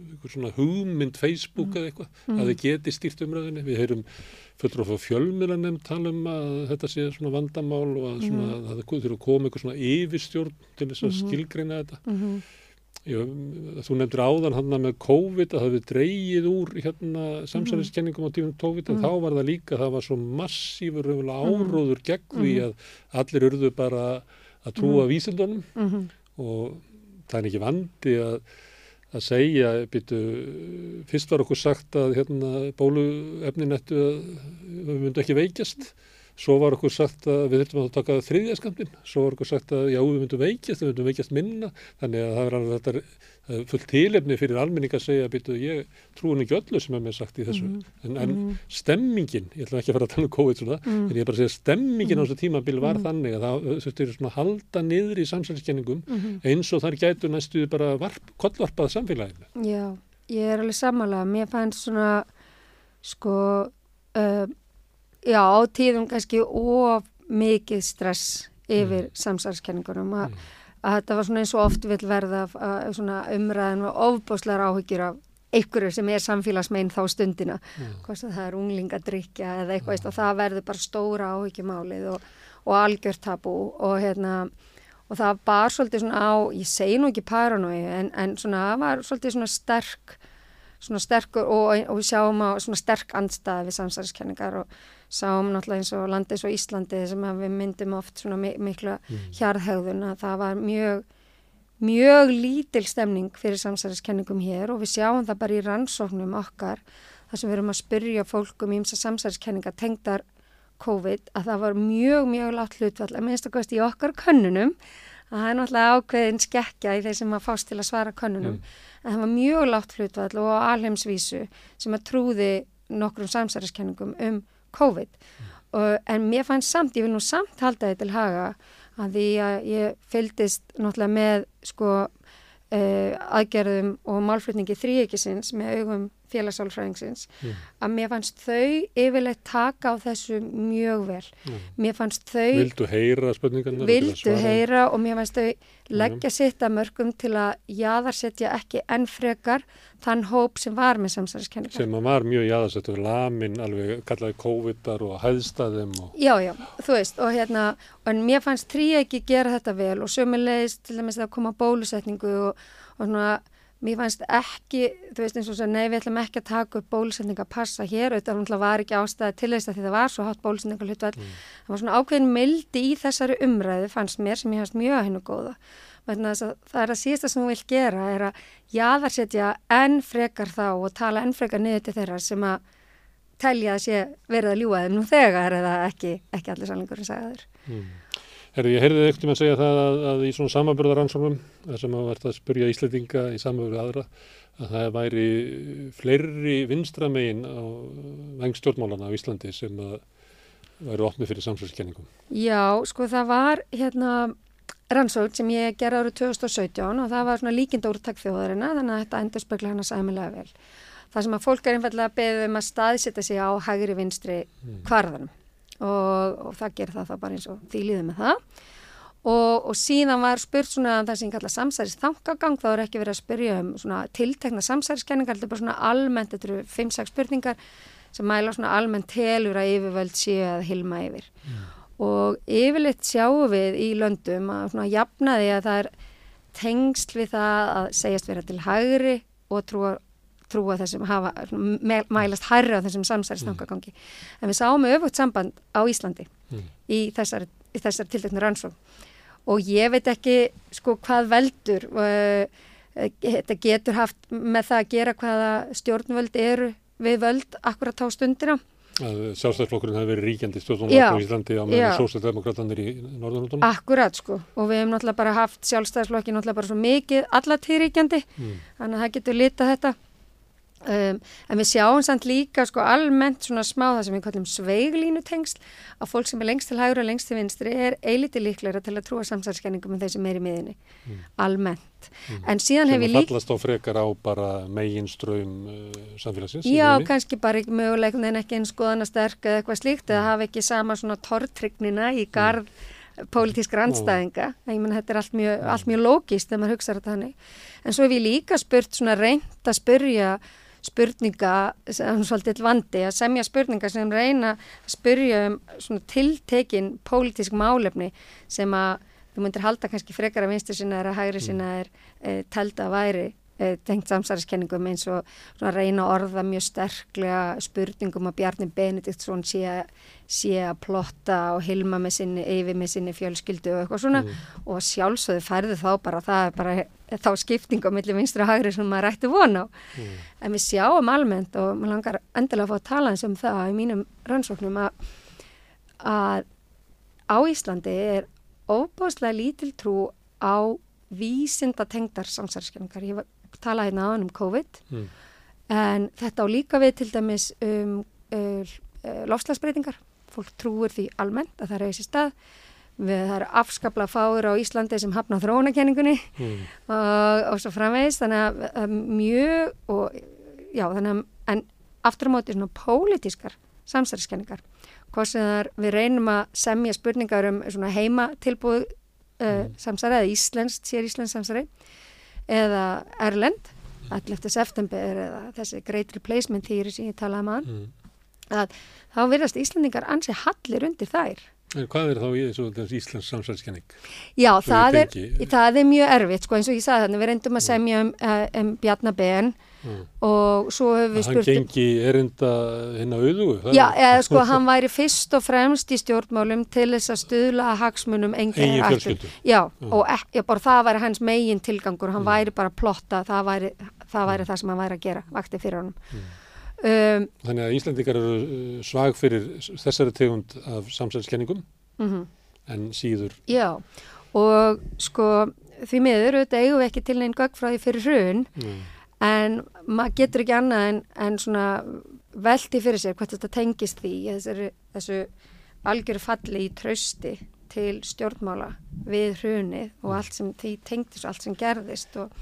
einhver svona hugmynd Facebook eða eitthvað Mhm. að þið geti stýrt umræðinni. Við heyrum fullur frá fjölmiðlanem tala um að þetta sé svona vandamál og að svona, Mhm. að það þurfa að koma einhver svona yfirstjórn til þess að Mhm. skilgreina þetta. Mhm. Ég, þú nefndir áðan hann með COVID að það hefði dreigið úr hérna samsæliskenningum á tímum COVID en Mhm. þá var það líka, það var svo massífur Mhm. áróður gegn því Mhm. að allir urðu bara að trúa vísindunum Mhm. og það er ekki vandi að, að segja, býtu, fyrst var okkur sagt að hérna, bóluefnin ættu að við myndum ekki veikjast, svo var okkur sagt að við þurfum að taka þriðja skamtinn, svo var okkur sagt að já, við myndum veikjast, við myndum veikjast minna, þannig að það er alveg þetta fullt tilefni fyrir almenning að segja, býtu, ég trúin ekki öllu sem er mér sagt í þessu, Mhm. en, en Mhm. stemmingin, ég ætla ekki að fara að tala um COVID svona, Mhm. en ég bara að segja stemmingin á þessu tímabil var Mhm. þannig að það þurfti svona að halda niður í samsælskenningum Mhm. eins og þar gætu næstu bara varp, kollvarpað samfélaginu. Já, ég er alveg sammála. Mér fannst svona, sko, uh, já, tíðum kannski of mikið stress yfir mm. samsarskenningunum að, að þetta var svona eins og oft vil verða umræðin og ofbúslegar áhyggjur af einhverju sem er samfélagsmein þá stundina, Mm. hvort það er unglingadrykja eða eitthvað, veist, og það verður bara stóra áhyggjumálið og, og algjört tabú og hérna og það var svolítið svona á, ég segi nú ekki paranói, en, en svona það var svolítið svona sterk svona sterkur og, og við sjáum á svona sterk andstæði við samsæðiskenningar og sáum náttúrulega eins og landi eins og Íslandi sem við myndum oft svona mi mikla Mm. hjarðhegðun að það var mjög mjög lítil stemning fyrir samsæðiskenningum hér og við sjáum það bara í rannsóknum okkar þar sem við erum að spyrja fólk um ímsa samsæðiskenningar tengdar COVID að það var mjög, mjög látt hlutvall að minnst að kosti í okkar könnunum að það er náttúrulega ákveðin skekkja í þeir sem að fást til að svara könnunum en það var mjög látt hlutvall og á alheimsvísu sem að trúði nokkrum samsæðiskenningum um COVID. Og, en mér fannst samt, ég vil nú samt halda þetta til haga að því að ég fylgdist náttúrulega með sko uh, aðgerðum og málflutningi þrýekisins með augum félagsálfræðingsins Mm. að mér fannst þau yfirleitt taka á þessu mjög vel. Mm. Mér fannst þau Vildu heyra og að vildu heyra og mér fannst þau leggja sitt að mörgum til að jaðarsetja ekki enn frekar þann hóp sem var með samsæðiskenningar. Sem var mjög jáðarsettur, lamin, alveg kallaði COVID-ar og hæðstæðum og... Já, já, þú veist, og hérna, en mér fannst trí ekki gera þetta vel og sömulegist til dæmis að koma bólusetningu og, og svona, mér fannst ekki, þú veist eins og svo, nei, við ætlum ekki að taka upp bólusetninga að passa hér, auðvitað var ekki ástæði til þess að því það var svo hátt bólusetninga hlutvall, það var svona ákveðin mildi í þessari umræðu, fannst mér, sem ég fannst mjög að hennu góða. Það er að síðasta sem hún vil gera er að jaðarsetja enn frekar þá og tala enn frekar niður til þeirra sem að telja að sé verið að ljúa þeim nú þegar eða ekki, ekki allir sannleikurinn sagði þeir. Mm. Herri, ég heyrði ekkert um að segja það að, að í svona samanbörðaransóknum, sem að verða að spurja Íslandinga í samanbörðu aðra, að það væri fleiri vinstramegin á vengstjórnmálana á Íslandi sem að væri opnið fyrir samsverðskenningum. Já, sko það var hérna rannsókn sem ég gerði árið 2017 og það var svona líkinda úrtak þjóðarina þannig að þetta endur spekla hana sæmilega vel. Það sem að fólk er einfallega beðið um að staðsetja sig á hægri vinstri kvarðanum og, og það gerir það þá bara eins og því líður með það. Og, og síðan var spurt svona um það sem kalla samsæris þangagang, þá er ekki verið að spyrja um svona tiltekna samsæriskenningar, þetta er bara svona almennt, þetta eru 5-6 spurningar sem mæla svona almennt telur að yfirvöld séu að hilma yfir. Og yfirleitt sjáum við í löndum að svona jafnaði að það er tengsl við það að segjast vera til hægri og trúa, trúa þessum hafa, mælast hærri á þessum samsæristangagangi. En við sáum öfugt samband á Íslandi Mm. í þessar, þessar tilteknu rannsókn. Og ég veit ekki sko hvað veldur, uh, þetta getur haft með það að gera hvaða stjórnvöld eru við völd akkurat á stundina. Sjálfstæðsflokkurinn hefði verið ríkjandi stjórnmálaflokkur í Íslandi á meðan sósættdemokratanir í Norðurlundunum. Akkurat sko og við hefum náttúrulega bara haft sjálfstæðsflokki náttúrulega bara svo mikið allatíðríkjandi Mm. þannig að það getur litað þetta Um, en við sjáum samt líka sko almennt svona smá það sem við kallum sveiglínutengsl að fólk sem er lengst til hægur og lengst til vinstri er eiliti líklega til að trúa samsælskenningum en þeir sem er í miðinni mm. almennt. Mm. en síðan hef ég líka sem fallast á frekar á bara megin ströym uh, samfélagsins já kannski bara ekki möguleik en ekki einn skoðana sterk eða eitthvað slíkt mm. eða hafa ekki sama svona tortrygnina í gard pólitísk randstæðinga ég menn þetta er allt mjög, allt mjög lógist þegar maður hugsaður þetta hannig en svo hef ég líka spurt svona reynd að spurja spurninga, sem svolítið vandi að semja spurninga sem reyna að spurja um svona tiltekin pólitísk málefni sem að þú myndir halda kannski frekar að vinstur sinna er að hægri sinna er e, telda að væri tengt samsæriskenningum eins og svona reyna að orða mjög sterklega spurningum að Bjarni Benediktsson sé, sé að plotta og hilma með sinni, yfir með sinni fjölskyldu og eitthvað svona mm. og sjálfsögðu færðu þá bara það er bara þá skipting á milli vinstur og hægri sem maður ætti vona á. Mm. En við sjáum almennt og maður langar endilega að fá að tala eins um það í mínum rannsóknum að, að á Íslandi er óbáslega lítil trú á vísinda tengdar samsærskenningar. Ég talaði hérna á hann um COVID mm. en þetta á líka við til dæmis um uh, uh, lofslagsbreytingar. Fólk trúur því almennt að það reysi stað við það eru afskapla fáir á Íslandi sem hafna þróunakenningunni mm. og, og svo framvegist þannig að mjög og já þannig að en aftur á móti svona pólitískar samsæriskenningar hvort sem þar við reynum að semja spurningar um svona heima tilbúð uh, mm. samsæri eða Íslands, sér Íslands samsæri eða Erlend 11. september eða þessi great replacement þýri sem ég talaði maður um mm. að þá virðast Íslandingar ansi hallir undir þær En hvað er þá í þessu Íslands samsælskenning? Já, það er, það er mjög erfitt, sko, eins og ég sagði þannig, við reyndum að semja um, eh, um Bjarnabén mm. og svo hefur við spurt... Hann gengi erinda hinn á auðugu? Já, eða sko, hann væri fyrst og fremst í stjórnmálum til þess að stuðla hagsmunum engin fjölskyldu. Já, mm. og ekki, bara það væri hans megin tilgangur, hann mm. væri bara plotta, það væri það, væri það sem hann væri að gera, vakti fyrir honum. Mm. Um, Þannig að Íslandikar eru uh, svag fyrir þessari tegund af samsælskenningum mm -hmm. en síður. Já og sko því miður auðvitað eigum við ekki til neinn gögg frá því fyrir hrun mm. En maður getur ekki annað en, en svona veldi fyrir sér hvort þetta tengist því þessu, þessu algjöru falli í trausti til stjórnmála við hrunið og allt sem því tengdist og allt sem gerðist og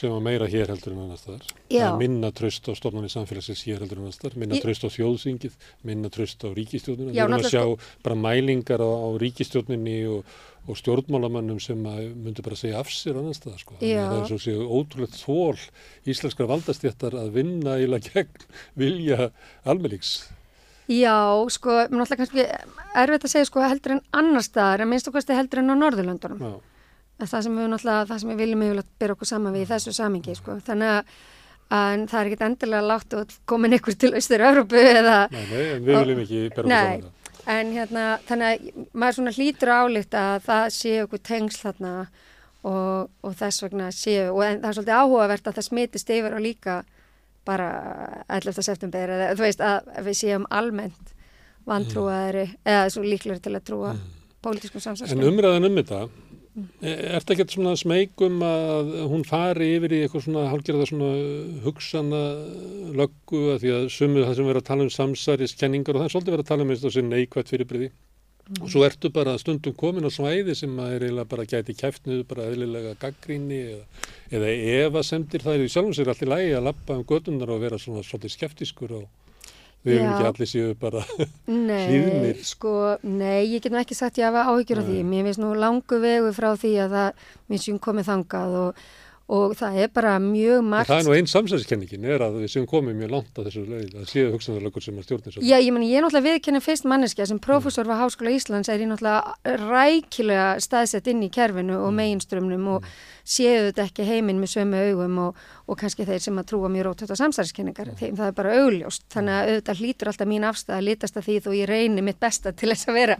sem var meira hér heldur en annars þar minna tröst á stofnunni samfélagsins hér heldur en annars þar, minna tröst á þjóðsingið minna tröst á ríkistjórnina við erum að sjá bara mælingar á, á ríkistjórninni og, og stjórnmálamannum sem myndur bara segja af sér annars þar sko, það er svo séu ótrúlegt þól íslenskar valdastjættar að vinna íla gegn vilja almennings. Já, sko, mér náttúrulega kannski erfitt að segja sko heldur en annars þar en minnst okkar heldur en á Norðurlöndunum. Já það sem við náttúrulega, það sem við viljum mögulega byrja okkur saman við í þessu samingi sko. þannig að, að það er ekkit endilega látt og komin ykkur til Östur-Európu eða Nei, nei, við viljum ekki byrja okkur saman En hérna, þannig að maður svona hlýtur álíkt að það sé okkur tengsl þarna og, og þess vegna séu, og en, það er svolítið áhugavert að það smitist yfir og líka bara 11. september eða þú veist að við séum almennt vantrúaðari mm. eða svo líklar til að trúa mm. pólitískum samsæðskum. En umræðan um þetta Er þetta ekkert svona smegum að hún fari yfir í eitthvað svona hálfgerða svona hugsana löggu að því að sumuð það sem verður að tala um samsæriskenningar og það er svolítið verið að tala um eins og þessi neikvægt fyrirbriði mm. og svo ertu bara stundum komin á svæði sem að er eiginlega bara gæti kæftnið bara eðlilega gaggríni eða, eða eva semdir það er í sjálfum sér allir lægi að lappa um gödunar og vera svona svolítið skeftiskur og Við erum ekki allir séu bara hlýðnir. Sko, nei, ég get nú ekki sagt ég hafa áhyggjur af því. Mér finnst nú langu vegu frá því að það minnst ég komið þangað og, og það er bara mjög margt. Það er nú einn samsæðiskenningin er að við séum komið mjög langt að þessu leið, að séu hugsanarlökur sem að stjórnir. Já, ég menn, ég er náttúrulega viðkennið fyrst manneskja sem profesor var Háskóla Íslands er ég náttúrulega rækilega staðsett inn í kerfinu og mm. meginströmmnum og mm séu þetta ekki heiminn með sömu augum og, og kannski þeir sem að trúa mjög rótögt á samsæðiskenningar, þeim það er bara augljóst þannig að auðvitað hlýtur alltaf mín afstæð að litast að því þó ég reynir mitt besta til þess að vera,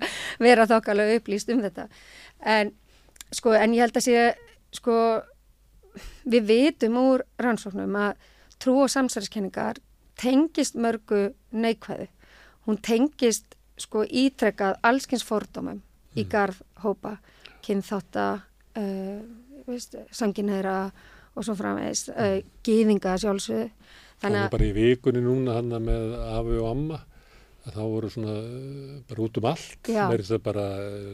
vera þokkalega upplýst um þetta en sko en ég held að sé sko við vitum úr rannsóknum að trú og samsæðiskenningar tengist mörgu neikvæðu hún tengist sko ítrekkað allskins fordómum mm. í garð hópa, kynþáta uh, samkynneira og svo framvegis, uh, gýðinga sjálfsögðu. Þannig að bara í vikunni núna hann með afi og amma að þá voru svona uh, bara út um allt, verið það bara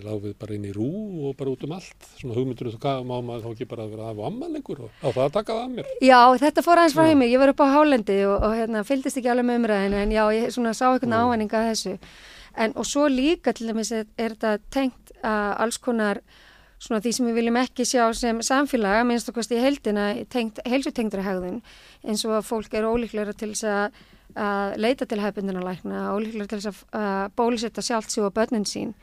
láfið bara inn í rú og bara út um allt. Svona hugmyndur þú hvað má maður þá ekki bara vera afi og amma lengur og á það að taka það að mér? Já, þetta fór aðeins frá heimi, ég var upp á Hálendi og, og hérna, fylgdist ekki alveg með umræðinu en já, ég svona sá einhvern Já. ávæninga að þessu. En, og svo líka til dæmis er, er þetta tengt að alls konar svona því sem við viljum ekki sjá sem samfélag, minnst okkast í heldina, tengt, heilsutengdra hegðun, eins og að fólk er ólíklega til þess að, að leita til hefbundinalækna, ólíklega til þess að bólusetta sjálft sig og börnin sín.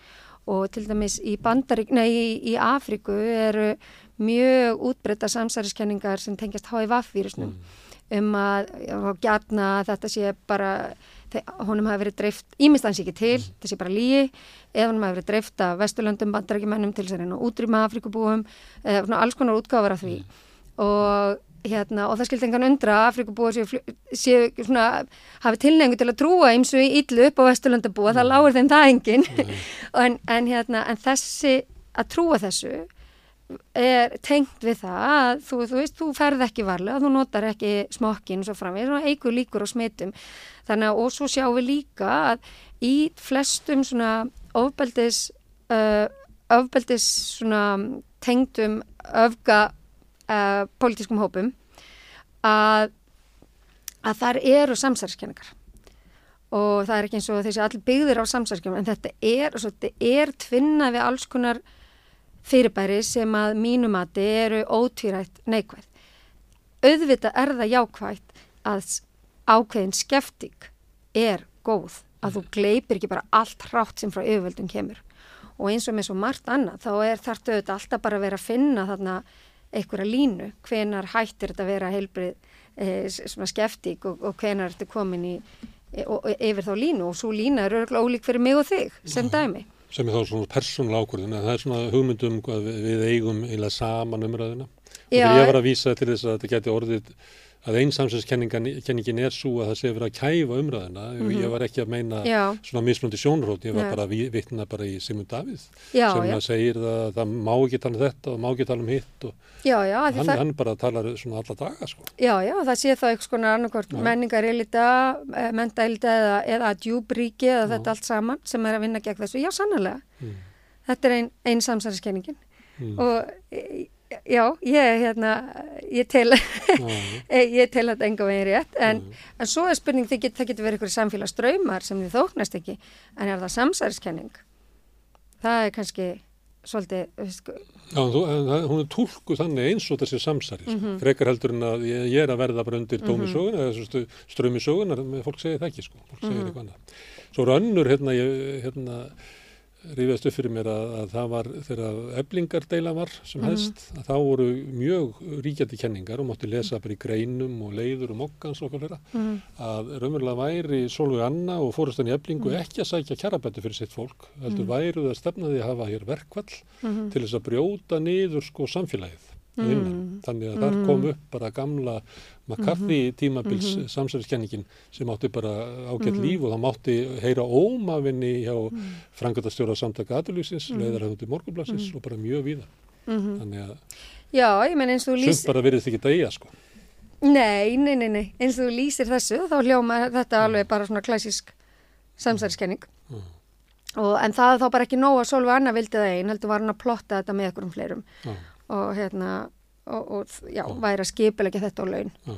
Og til dæmis í Bandarík, nei, í, í Afríku eru mjög útbreytta samsæriskenningar sem tengjast HIV-vírusnum um að gætna að þetta sé bara honum hafi verið dreift, ímist hans ekki til þetta sé bara líi, eða honum hafi verið dreift af vesturlöndum, bandarækjumennum til þess að útrýma Afrikubúum, eða alls konar útgáfar af því. Og hérna, og það skildi engan undra að Afrikubúa séu, séu svona, hafi tilnefngu til að trúa eins og illu upp á vesturlöndabúa, það lágur þeim það engin en, en hérna, en þessi að trúa þessu er tengt við það að þú, þú veist, þú ferð ekki varlega, þú notar ekki smokkin og svo framvegis og eigur líkur á smitum. Þannig að og svo sjáum við líka að í flestum svona ofbeldis, uh, ofbeldis svona tengdum öfga uh, politískum hópum að, að þar eru samsærskenningar og það er ekki eins og þessi allir byggðir á samsærskenningar en þetta er, þetta er tvinna við alls konar fyrirbæri sem að mínumati eru ótvírætt neikvæð. Auðvitað er það jákvægt að ákveðin skefting er góð, að þú gleipir ekki bara allt hrátt sem frá yfirvöldum kemur. Og eins og með svo margt annað, þá er þarftu auðvitað alltaf bara að vera að finna þarna einhverja línu, hvenar hættir þetta að vera heilbrið e, svona skefting og, og hvenar ertu komin í e, og, og, yfir þá línu. Og svo lína er örgulega ólík fyrir mig og þig sem dæmi. sem er þá svona persónulega ákvörðun en það er svona hugmyndum við, við eigum eiginlega saman umræðina og Já, ég var að vísa til þess að þetta geti orðið að einn samsynskenningin er svo að það sé verið að kæfa umræðina og ég var ekki að meina Já. svona mislundi sjónrót, ég var Nei. bara að vitna bara í Simon Davíð sem að segir að það má ekki tala um þetta og má ekki tala um hitt og Já, já, hann, það, hann bara talar svona alla daga sko. Já, já, það sé þá eitthvað konar annarkort Já. menningarilita, mentailita eða, eða djúbríki eða þetta allt saman sem er að vinna gegn þessu. Já, sannlega. Mm. Þetta er einn ein samsæriskenningin Mm. og e, já, ég, hérna, ég tel, Já, ég tel þetta enga veginn rétt en, Mm. en svo er spurning, getur, það getur verið ykkur samfélagsdraumar sem þið þóknast ekki en er það samsæriskenning? Það er kannski svolítið, sko, Já, þú, hún er túlku þannig eins og þessi samsæri, Mhm. sko. frekar heldur en að ég, ég er að verða bara undir dómi sögunar eða svo strömi sögunar, menn fólk segir það ekki, sko, fólk Mhm. segir eitthvað annað. Svo eru önnur, hérna, ég, hérna, rífast upp fyrir mér að, að það var þegar eblingardeila var Mhm. sem helst, að þá voru mjög ríkjandi kenningar og mátti lesa bara í greinum og leiður og mokkans og okkur Mhm. að raunverulega væri Solveig Anna og fórustan í eblingu Mhm. ekki að sækja kjarabættu fyrir sitt fólk, heldur væru það stefnaði að hafa hér verkvall Mhm. til þess að brjóta niður sko samfélagið að innan. Þannig að þar kom upp bara gamla McCarthy tímabils mm samsæriskenningin sem átti bara ágætt líf og það mátti heyra ómafinni hjá mm. frangöldastjóra samtaka aðurlýsins, mm. leiðarhæfandi morgunblassins og bara mjög víða. Þannig að já, ég menn eins og þú lýs... sumt bara verið ekki þetta eiga sko. Nei, nei, nei, nei, eins og þú lýsir þessu þá hljóma þetta alveg bara svona klassísk samsæriskenning Mm. og en það er þá bara ekki nóg að Solveig Anna vildi það einn, heldur var hann að plotta þetta með einhverjum fleirum. Já, og hérna og, og já, væri að skipilegja þetta á laun já.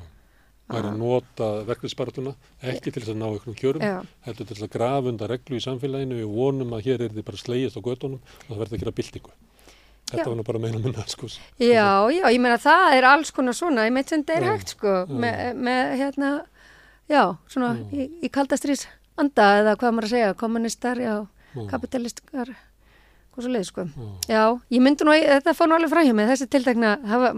væri að nota verkefnisbaratuna ekki til þess að ná einhverjum kjörum Já. heldur til þess að grafa undan reglu í samfélaginu við vonum að hér er þið bara slegist á göttunum og það verður að gera byltingu þetta Já. var nú bara meina minna sko. Já, já, ég meina það er alls konar svona, ég meit sem þetta er Já, hægt sko, með, með hérna já, svona í, í kaldastrís anda eða hvað maður að segja, kommunistar, já, Já. kapitalistar hvað svo leið sko. Já. Já, ég myndi nú, þetta fór nú alveg fræhjá mig, þessi tiltekna, það var,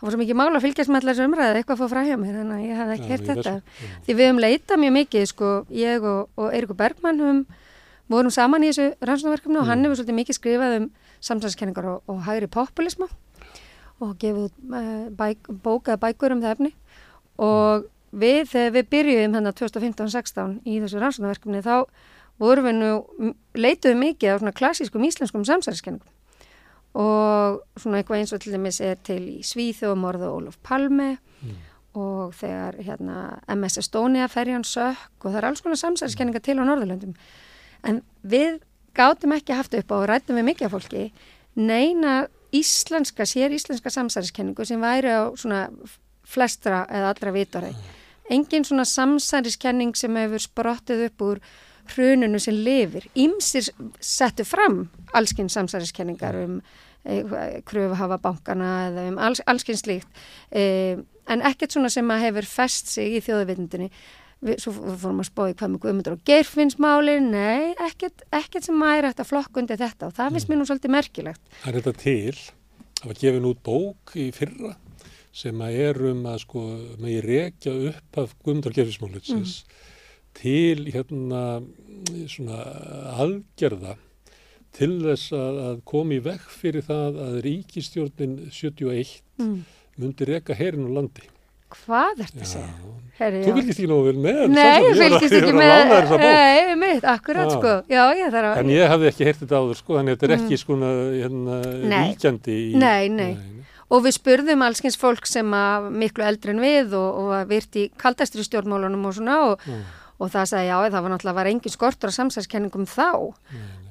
það var svo mikið mála að fylgjast með allar þessu umræði, eitthvað fór fræhjá mér, þannig að ég hafði ekki Já, heyrt ég þetta. já. Því við höfum leitað mjög mikið, sko, ég og, og Eirikur Bergmann höfum, vorum saman í þessu rannsóknarverkefni og Mm. hann hefur svolítið mikið skrifað um samsæðiskenningar og, og hægri populisma og gefið uh, bæk, bókað bækur um það efni og við, þegar við byrjuðum hérna 2015-16 í þessu rannsóknarverkefni þá vorum við nú, leituðum mikið á svona klassískum íslenskum samsæðiskenningum og svona eitthvað eins og til dæmis er til í Svíþjóðumorðu Ólaf Palme Mm. og þegar hérna, MS Estonia ferjan sökk og það er alls konar samsæðiskenninga til á Norðurlöndum. En við gátum ekki haft upp á og rættum við mikið af fólki neina íslenska, sér íslenska samsæðiskenningu sem væri á svona flestra eða allra vitari engin svona samsæðiskenning sem hefur sprottið upp úr hruninu sem lifir. Ímsir settu fram allskinn samsæðiskenningar um e, kröfuhafa bankana eða um alls, allskinn slíkt. E, en ekkert svona sem að hefur fest sig í þjóðavitundinni Svo fórum að í hvað með Guðmundur og Geirfinnsmáli, nei, ekkert, ekkert sem maður er hægt að flokka undir þetta og það finnst mér nú svolítið merkilegt. Það er þetta til, það var gefin út bók í fyrra sem að er um að sko ég rekja upp af Guðmundur og Geirfinnsmálitsins til hérna svona aðgerða til þess að, að komi vekk fyrir það að ríkistjórnin 71 Mm. myndi reka herin á landi. Hvað er þetta að segja? Herri, Þú fylgist því nú vel með. Nei, sjálfsagt, ég fylgist ekki með, bók. nei, mitt, akkurat Já. sko, já, ég þarf að, En ég hafði ekki heyrt þetta áður sko, þannig að þetta er ekki hérna, Mm. Nei. ríkjandi í... Nei, nei. og við spurðum allskins fólk sem að miklu eldri en við og, og að virt í kaldastri stjórnmálunum og svona og, Mm. Og það sagði já, það var náttúrulega var engin skortur á samsælskenningum þá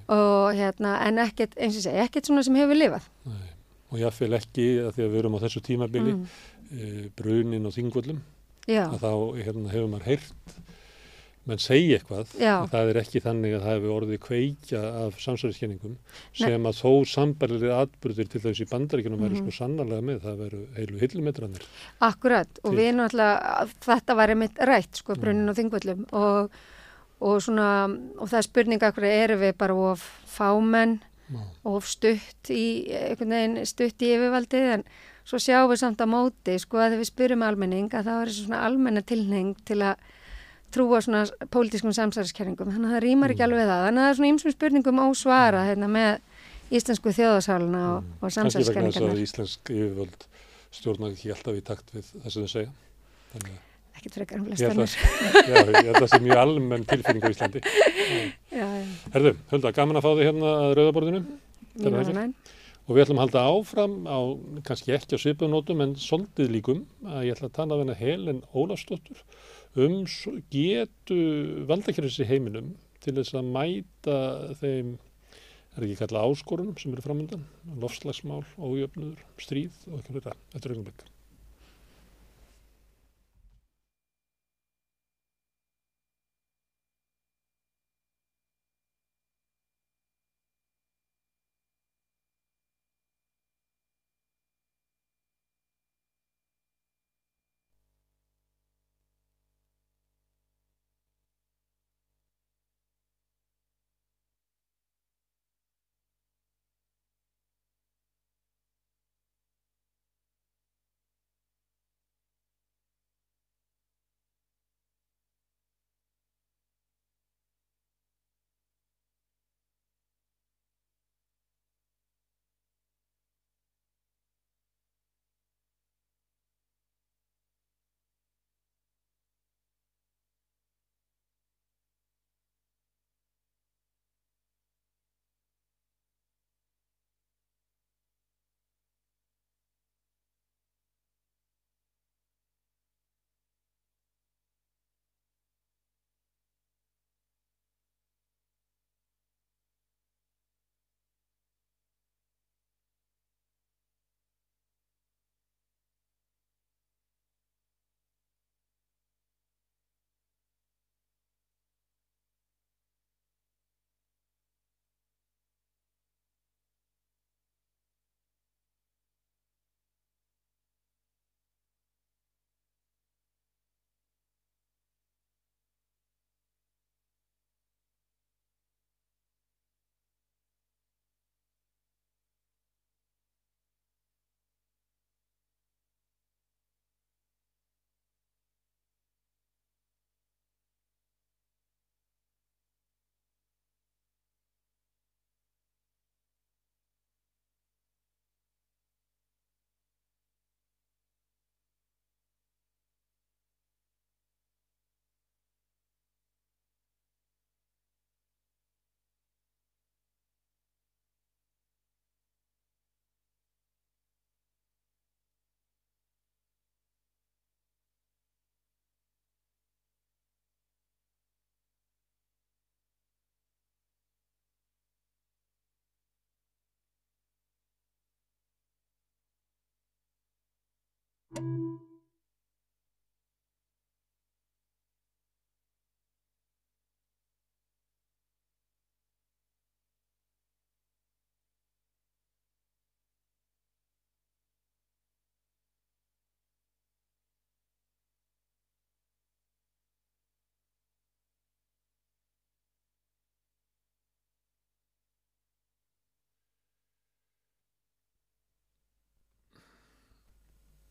og hérna, en ekkert, eins og segja, ekkert svona sem hefur lifað. Nei. Og jáfnvel ekki að því að við erum á þessu tímabili Mm. e, brunin og þingvöllum Já, að þá hérna, hefur maður heyrt menn segi eitthvað Já. það er ekki þannig að það hefur orðið kveikja af samsæriskenningum sem að þó sambarlegir atbyrðir til þess í bandaríkjunum Mhm. veru sko sannarlega með það veru heilu hillumetranir akkurat og Til. við náttúrulega, þetta var einmitt rætt sko, brunin og þingvöllum og, og svona, og það er spurninga hverju erum við bara of fámenn of stutt í einhvern veginn stutt í yfirvaldið en svo sjáum við samt á móti sko að við spyrum almenning að það er þessu svona almenna tilheng til að trúa svona pólitískum samsæriskerningum. Þannig að það rýmar ekki alveg það. Þannig að það er svona ýmsum spurningum ósvara hérna með íslensku þjóðasáluna og, og þess samsæriskenningarnar að íslensk yfirvöld stjórnar ekki alltaf í takt við það sem þau segja. Þannig að ekkert frekar en ég flest held annars að, já, það sé mjög almenn tilfinning á Íslandi. Já, já, Herðu, Hulda, gaman að fá þig hérna að rauðaborðinu ekki? og við ætlum að halda áfram á kannski ekki á svipunótum en soldið líkum að ég ætla að tala af hennar Helen Ólafsdóttur um getu valdakerfis í heiminum til þess að mæta þeim er ekki kallað áskorunum sem eru framöndan lofslagsmál, ójöfnuður, stríð og ekki þetta, þetta er augnablik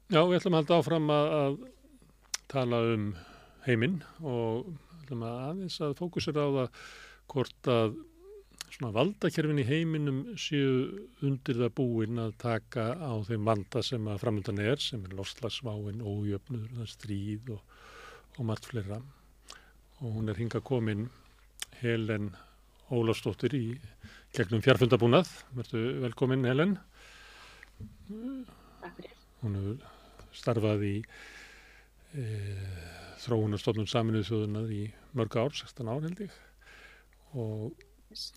Já, við ætlum að halda áfram að, að tala um heiminn og ætlum að aðeins að fókusera á það hvort að svona valdakerfin í heiminum séu undir það búin að taka á þeim vanda sem að framöndan er, sem er lofslagsváin, ójöfnur, stríð og, og margt fleira. Og hún er hinga komin Helen Ólafsdóttir í gegnum fjárfundabúnað. Verðu velkomin Helen. Takk fyrir. Hún hefur starfað í e, þróunarstofnun saminuð þjóðunar í mörg ár, 16 ár held ég og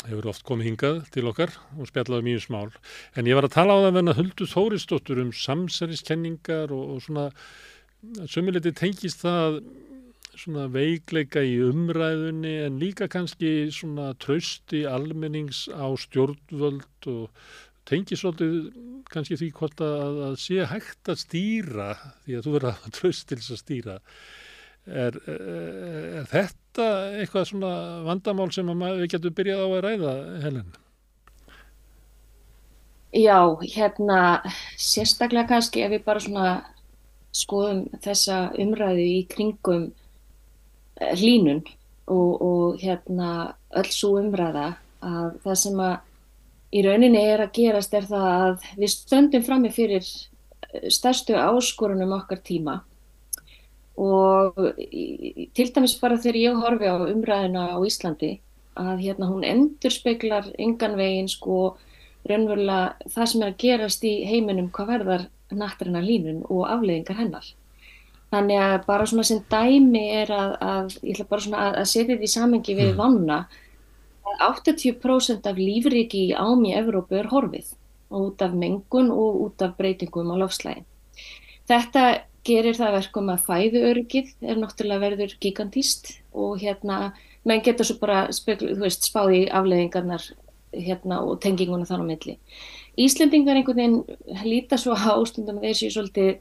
hefur oft komið hingað til okkar og spjallaði mjög smál. En ég var að tala á það venna Huldu Þóristóttur um samsæriskenningar og, og svona sömuliti tengist það svona veikleika í umræðunni en líka kannski svona trausti almennings á stjórnvöld og tengi svolítið kannski því hvort að, að sé hægt að stýra því að þú verður að tröst til þess að stýra er, er, er þetta eitthvað svona vandamál sem við getum byrjað á að ræða Helen? Já, hérna sérstaklega kannski ef við bara svona skoðum þessa umræðu í kringum hlínun og, og hérna öll svo umræða að það sem að í rauninni er að gerast er það að við stöndum frammi fyrir stærstu áskorunum okkar tíma. Og til dæmis bara þegar ég horfi á umræðina á Íslandi að hérna hún endur speiklar engan veginn sko raunverulega það sem er að gerast í heiminum hvað verðar nattræna línun og afleiðingar hennar. Þannig að bara svona sem dæmi er að, að ég ætla bara svona að, að setja þetta í samengi við vanna. að 80% af lífriki í ám í Evrópu er horfið út af mengun og út af breytingum á lofslægin. Þetta gerir það verkum að fæðuöryggið er náttúrulega verður gigantíst og hérna menn getur svo bara spekla, veist, spáði afleiðingarnar hérna, og tenginguna þann á milli. Íslendingar einhvern veginn líta svo á stundum þessi svolítið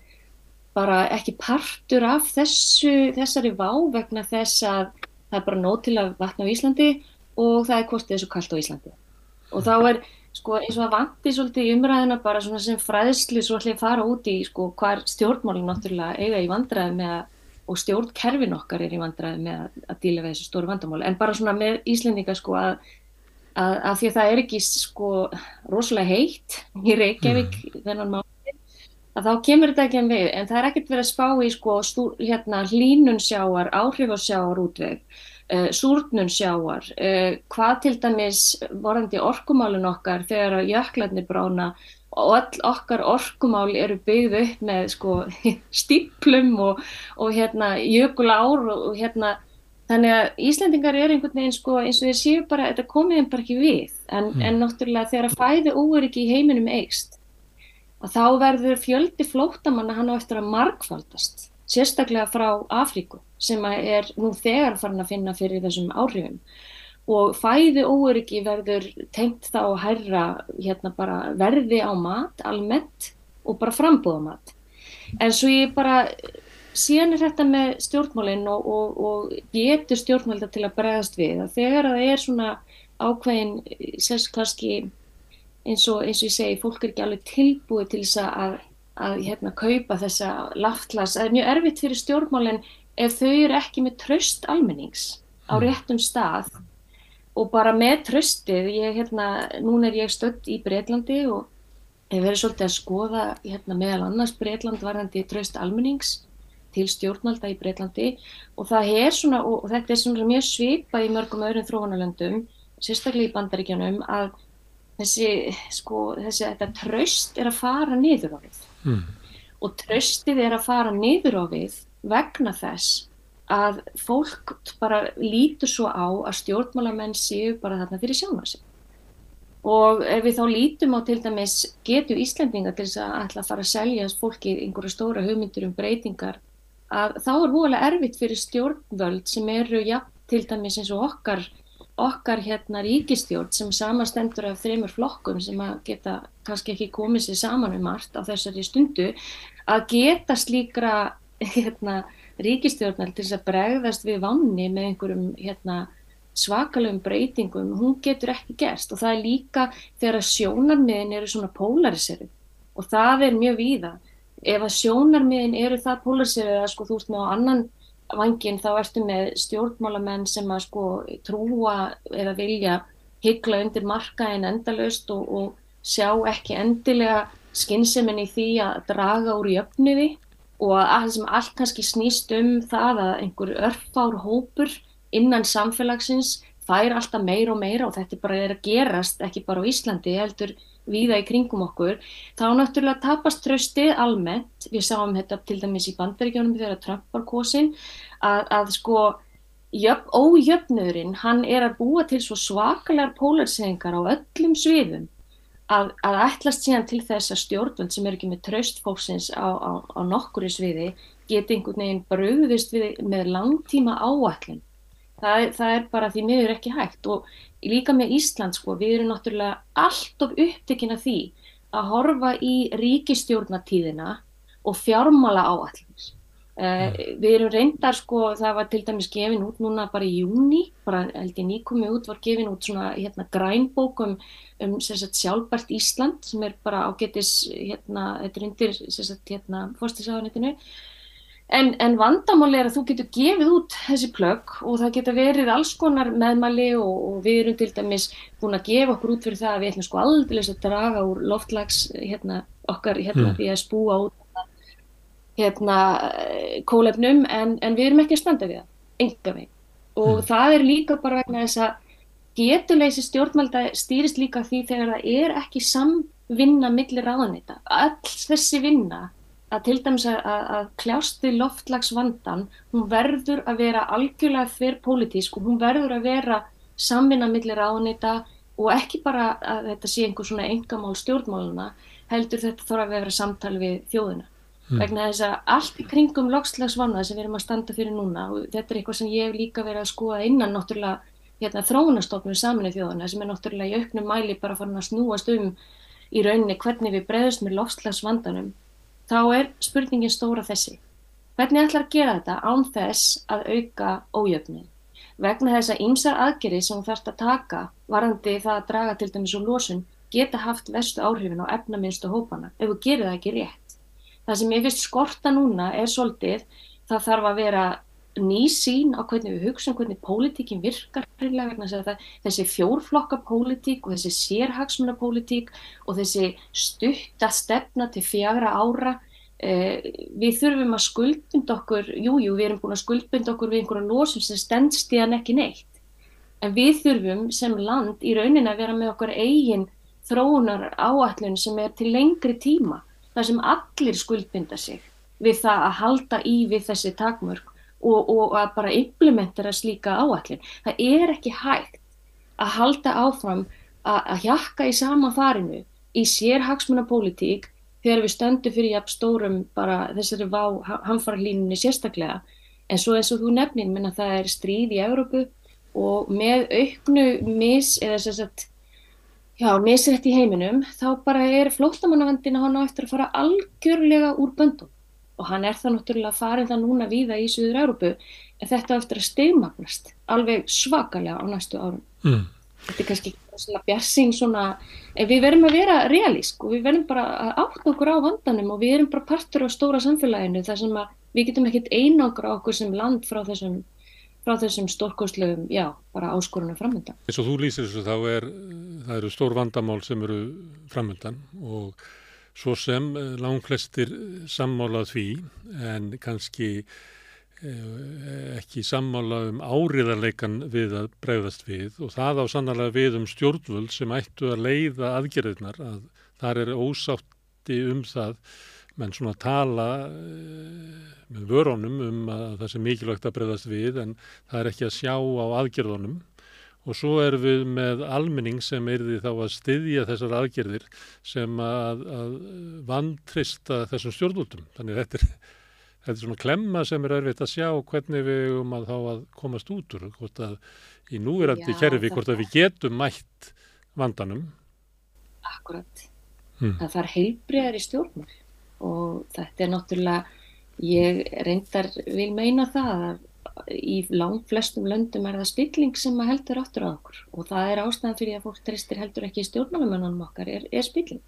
bara ekki partur af þessu, þessari vá vegna þess að það er bara nót til að vatna á Íslandi og það er hvort þessu kallt á Íslandi. Og þá er sko eins og að vanti svolítið í umræðina bara svona sem fræðslu svo ætla að fara út í sko hvar stjórnmálinn náttúrulega eiga í vandræði með og stjórnkerfin okkar er í vandræði með að, að díla við þessu stóru vandamáli en bara svona með Íslendinga sko að, að, að því að það er ekki sko rosalega heitt í Reykjavík mm. þennan máli að þá kemur þetta ekki en við en það er ekkert verið að spá í sko stú, hérna hlínun sjáar, áhrif á sjáar útveg súrnun sjáar uh, hvað til dæmis vorandi orkumálun okkar þegar jöklarnir brána og all okkar orkumál eru byggð upp með sko stíplum og, og hérna jökulár og, og hérna þannig að Íslandingar eru einhvern veginn sko eins og þeir séu bara, þetta komið þeim bara ekki við. En, mm. en náttúrulega þegar að fæði óöryggi í heiminum eigst að þá verður fjöldi flótamanna hann á eftir að markfaldast sérstaklega frá Afríku sem er nú þegar farin að finna fyrir þessum áhrifum og fæði óöryggi verður tengt þá að hærra hérna bara verði á mat almennt og bara frambúða mat. En svo ég bara, síðan er þetta með stjórnmálinn og, og, og getur stjórnmálda til að bregðast við. Að þegar það er svona ákveðin, sérst kannski eins og, eins og ég segi, fólk er ekki alveg tilbúið til þess að, að hérna kaupa þessa laftlas. Það er mjög erfitt fyrir stjórnmálinn ef þau eru ekki með tröst almennings á hmm. réttum stað og bara með tröstið, ég, hérna, núna er ég stödd í Breitlandi og hef verið svolítið að skoða hérna, meðal annars Breitland varðandi tröst almennings til stjórnvalda í Breitlandi og svona, og, og þetta er svona mjög svipað í mörgum öðrum þróunarlöndum, sérstaklega í bandaríkjanum, að þessi, sko, þessi, þetta tröst er að fara niður á við. Mm. Og tröstið er að fara niður á við vegna þess að fólk bara lítur svo á að stjórnmálamenn séu bara þarna fyrir sjána sig og ef við þá lítum á til dæmis getu Íslandinga til þess að ætla að fara að selja fólki einhverja stóra hugmyndur um breytingar að þá er húlega erfitt fyrir stjórnvöld sem eru ja, til dæmis eins og okkar okkar hérna ríkistjórn sem samastendur af þreymur flokkum sem að geta kannski ekki komið sér saman um allt á þessari stundu að geta slíkra hérna, ríkistjórnar til þess að bregðast við vanni með einhverjum hérna, svakalegum breytingum, hún getur ekki gerst og það er líka þegar sjónarmiðin eru svona polariseru og það er mjög víða. Ef að sjónarmiðin eru það polariseru að sko þú ert með á annan vangin þá ertu með stjórnmálamenn sem að sko trúa eða vilja hyggla undir markaðin endalust og, og sjá ekki endilega skynnseminni því að draga úr jöfnuði og að sem allt kannski snýst um það að einhver örfár hópur innan samfélagsins fær alltaf meira og meira og þetta bara er að gerast ekki bara á Íslandi heldur viða í kringum okkur, þá náttúrulega tapast tröstið almennt, við sáum þetta til dæmis í bandaríkjónum þegar Trump var kosin, að, að sko jöfn, ójöfnurinn, hann er að búa til svo svakalega pólarsegingar á öllum sviðum að, að ætlast síðan til þess að stjórnvöld sem er ekki með tröst fólksins á, á, á nokkuri sviði geti einhvern veginn bröðist við með langtíma áallin það það er bara því miður ekki hægt og líka með Ísland sko, við erum náttúrulega allt of upptekina því að horfa í ríkistjórnatíðina og fjármála áallinir. Uh, við erum reyndar sko, það var til dæmis gefin út núna bara í júni, bara held ég nýkomi út, var gefin út svona hérna grænbók um, um sagt, sjálfbært Ísland sem er bara ágetis, hérna, þetta er undir hérna fórstisáðanitinu En, en vandamál er að þú getur gefið út þessi plögg og það getur verið alls konar meðmæli og, og við erum til dæmis búin að gefa okkur út fyrir það að við ætlum sko aldrei að draga úr loftlags hérna, okkar hérna, mm. því að spúa út hérna, kólefnum en, en við erum ekki að standa við það, enga veginn. Og mm. það er líka bara vegna þess að getuleysi stjórnmælda stýrist líka því þegar það er ekki samvinna millir ráðanita. Alls þessi vinna að til dæmis að, að kljást við loftlagsvandan, hún verður að vera algjörlega fyrr pólitísk og hún verður að vera samvinna millir ánita og ekki bara að þetta sé einhver svona engamál stjórnmáluna, heldur þetta þarf að vera samtal við þjóðuna. Mm. Vegna þess að allt í kringum loftslagsvanna sem við erum að standa fyrir núna og þetta er eitthvað sem ég hef líka verið að skoða innan náttúrulega hérna, þróunastofnum saminu þjóðuna sem er náttúrulega í auknum mæli bara farin að snúast um í rauninni hvernig við breyðast með loftslagsvandanum þá er spurningin stóra þessi. Hvernig ætlar að gera þetta án þess að auka ójöfnin? Vegna þess að ýmsar aðgerið sem þú þarfst að taka varandi það að draga til dæmis úr losun geta haft vestu áhrifin á efnaminstu hópana ef þú gerir það ekki rétt. Það sem ég finnst skorta núna er svolítið það þarf að vera ný sín á hvernig við hugsaum hvernig pólitíkin virkar þessi fjórflokka pólitík og þessi sérhagsmuna pólitík og þessi stutta stefna til fjagra ára eh, við þurfum að skuldbund okkur jújú jú, við erum búin að skuldbund okkur við einhverja losum sem stendst í hann ekki neitt. En við þurfum sem land í raunin að vera með okkur eigin þróunar áallun sem er til lengri tíma þar sem allir skuldbunda sig við það að halda í við þessi takmörk og, og að bara implementera slíka áallin. Það er ekki hægt að halda áfram að, að hjakka í sama farinu í sérhagsmuna pólitík þegar við stöndum fyrir jafn stórum bara þessari vá hamfarlínunni sérstaklega en svo eins og þú nefnin menna það er stríð í Európu og með auknu mis eða þess að já, misrætt í heiminum þá bara er flóttamannavandina hann á eftir að fara algjörlega úr böndum og hann er það náttúrulega farin það núna víða í Suður Európu en þetta eftir að stegmagnast alveg svakalega á næstu árum. Mm. Þetta er kannski svona bjarsing svona, en við verðum að vera realísk og við verðum bara að átta okkur á vandanum og við erum bara partur á stóra samfélaginu þar sem að við getum ekkert einangra okkur sem land frá þessum, frá þessum stórkostlöfum, já, bara áskorunum framöndan. Eins og þú lýsir þessu þá er, það eru stór vandamál sem eru framöndan og svo sem eh, langflestir sammálað því en kannski eh, ekki sammála um áriðarleikan við að bregðast við. Og það á sannlega við um stjórnvöld sem ættu að leiða aðgerðirnar að þar er ósátti um það. Menn svona tala eh, með vörunum um að það sé mikilvægt að bregðast við en það er ekki að sjá á aðgerðunum og svo erum við með almenning sem er því þá að styðja þessar aðgerðir sem að, að vantrista þessum stjórnvöldum. Þannig þetta er, þetta er svona klemma sem er örfitt að sjá hvernig við um að þá að komast út úr, hvort að í núverandi kerfi, hvort að við getum mætt vandanum. Akkurat. Hmm. Það þarf heilbriðar í stjórnmál og þetta er náttúrulega, ég reyndar vil meina það að í langt flestum löndum er það spilling sem heldur áttur á okkur. Og það er ástæðan fyrir að fólk tristir heldur ekki í stjórnmálamönnunum okkar er, er spilling.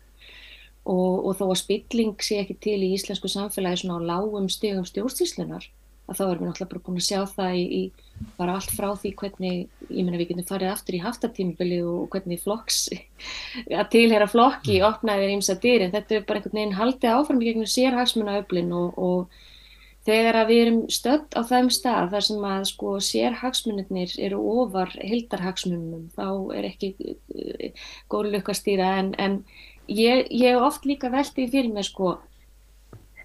Og, og þó að spilling sé ekki til í íslensku samfélagi svona á lágum stegum stjórnstíslunar að þá erum við náttúrulega bara búin að sjá það í, í bara allt frá því hvernig, ég menna við getum farið aftur í haftatímubili og hvernig flokks, að tilhera flokki opnaði þeir ímsa dyr en þetta er bara einhvern veginn haldið áfram í gegnum sérhagsmunaöflin og, og þegar að við erum stödd á þeim stað þar sem að sko sérhagsmunir eru ofar hildarhagsmunum þá er ekki uh, góð lukkastýra en, en ég, ég oft líka veldi fyrir mig sko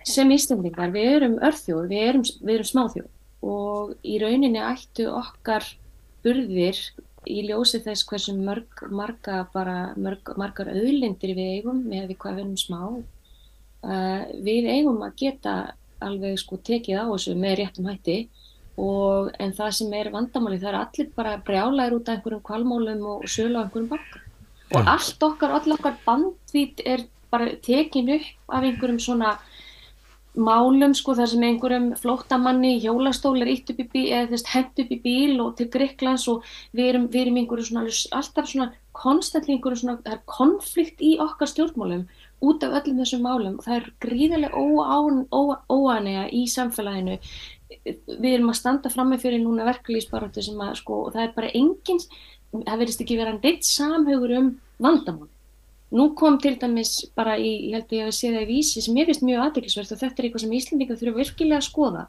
sem Íslandingar, við erum örþjóð, við erum, erum smáþjóð. Og í rauninni ættu okkar burðir í ljósi þess hversu mörg, marga bara, mörg, margar auðlindir við eigum með við hvað við erum smá uh, við eigum að geta alveg sko tekið á þessu með réttum hætti og en það sem er vandamáli það er allir bara brjálæður út af einhverjum kvalmólum og sölu á einhverjum bakka og ja. allt okkar, all okkar bandvít er bara tekin upp af einhverjum svona málum sko þar sem einhverjum flóttamanni hjólastól er ítt upp í bíl eða þess hend upp í bíl og til Greiklands og við erum, við erum einhverju svona alltaf svona svona það er konflikt í okkar stjórnmálum út af öllum þessum málum það er gríðarlega óanega í samfélaginu. Við erum að standa fram með fyrir núna verklýsbaróttu sem að sko það er bara engins, það verðist ekki vera neitt samhugur um vandamál. Nú kom til dæmis bara í, ég held að ég hef séð það í vísi sem ég finnst mjög aðdeklisvert og þetta er eitthvað sem Íslandingar þurfa virkilega að skoða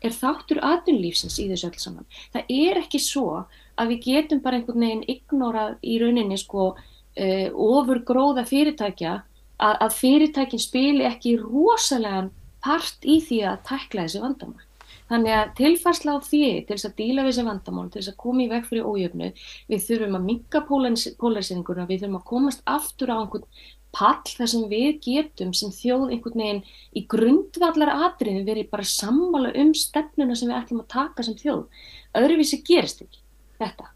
er þáttur aðunlífsins í þessu öll saman. Það er ekki svo að við getum bara einhvern veginn ignorað í rauninni sko uh, ofur gróða fyrirtækja að, að fyrirtækin spili ekki rosalega part í því að tækla þessi vandamál. Þannig að tilfarsla á því til þess að díla við þessi vandamál, til þess að koma í veg fyrir ójöfnu, við þurfum að minka polarisýringuna, við þurfum að komast aftur á einhvern pall þar sem við getum sem þjóð einhvern veginn í grundvallar atriðin verið bara sammála um stefnuna sem við ætlum að taka sem þjóð. Öðruvísi gerist ekki þetta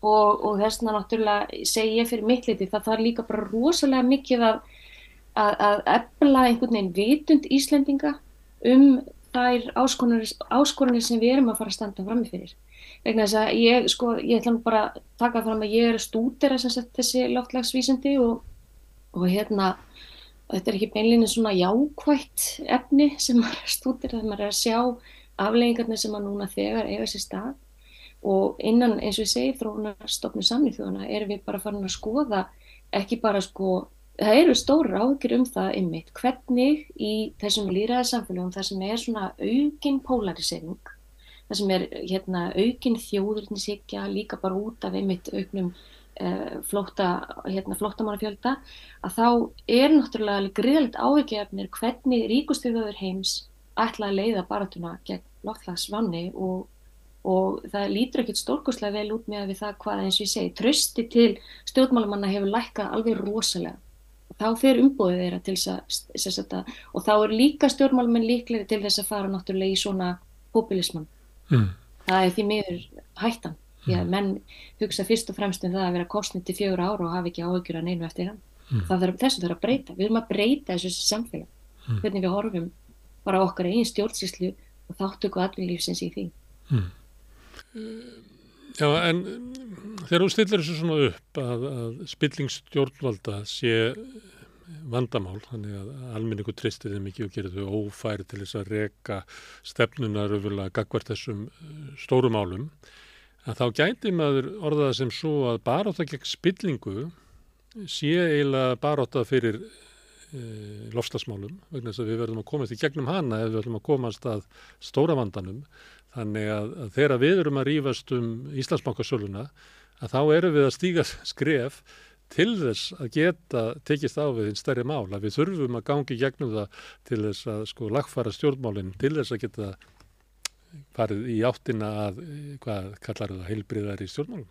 og, og þess vegna náttúrulega segi ég fyrir mitt liti það þarf líka bara rosalega mikið að að, að efla einhvern veginn vitund Íslendinga um þær áskorunir sem við erum að fara að standa fram með fyrir. Vegna þess að ég, sko, ég ætla bara að taka fram að ég er stútir að þessi loftlagsvísindi og, og hérna, þetta er ekki beinlega svona jákvægt efni sem maður er stútir, þegar maður er að sjá afleggingarnir sem maður núna þegar eiga sér stað og innan, eins og ég segi, þróunarstofnu samnið þjóðana erum við bara farin að skoða ekki bara sko það eru stóra áhugir um það einmitt hvernig í þessum líraðarsamfélagum þar sem er svona aukin polarisering þar sem er hérna, aukin þjóðurinsíkja líka bara út af einmitt auknum uh, flótta, hérna, flóttamannafjölda að þá er náttúrulega gríðilegt áhugjefnir hvernig ríkustöðuður heims ætla að leiða baratuna gegn loftlagsvanni og og það lítur ekkert stórkoslega vel út með það hvað eins og ég segi, trösti til stjórnmálumanna hefur lækkað alveg rosalega þá fer umbóðið þeirra til þess að og þá er líka stjórnmálmenn líklega til þess að fara náttúrulega í svona populisman mm. það er því miður hættan því að mm. menn hugsa fyrst og fremst um það að vera kostnið til fjögur ára og hafa ekki áhugjur að neinu eftir hann mm. þarf, þessu þarf að breyta, við erum að breyta þessu samfélag, mm. hvernig við horfum bara okkar einn stjórnsýslu og þáttöku aðvinnlífsins í því mm. Já en þegar þú stillir þessu svona upp að, að spillingsstjórnvalda sé vandamál, þannig að almenningu tristir þeim ekki og gerir þau ófæri til þess að reka stefnunar öfurlega gagvart þessum eh, stórum álum, að þá gæti maður orðaða sem svo að baráta gegn spillingu sé eiginlega baráta fyrir e, lofslagsmálum, vegna þess að við verðum að komast í gegnum hana ef við verðum að komast að stóra vandanum, þannig að, að þegar við erum að rýfast um Íslandsbankasöluna, að þá erum við að stíga skref til þess að geta tekist á við einn stærri mál, að við þurfum að gangi gegnum það til þess að sko lagfara stjórnmálinn, til þess að geta farið í áttina að, hvað kallar það, heilbriðar í stjórnmálum?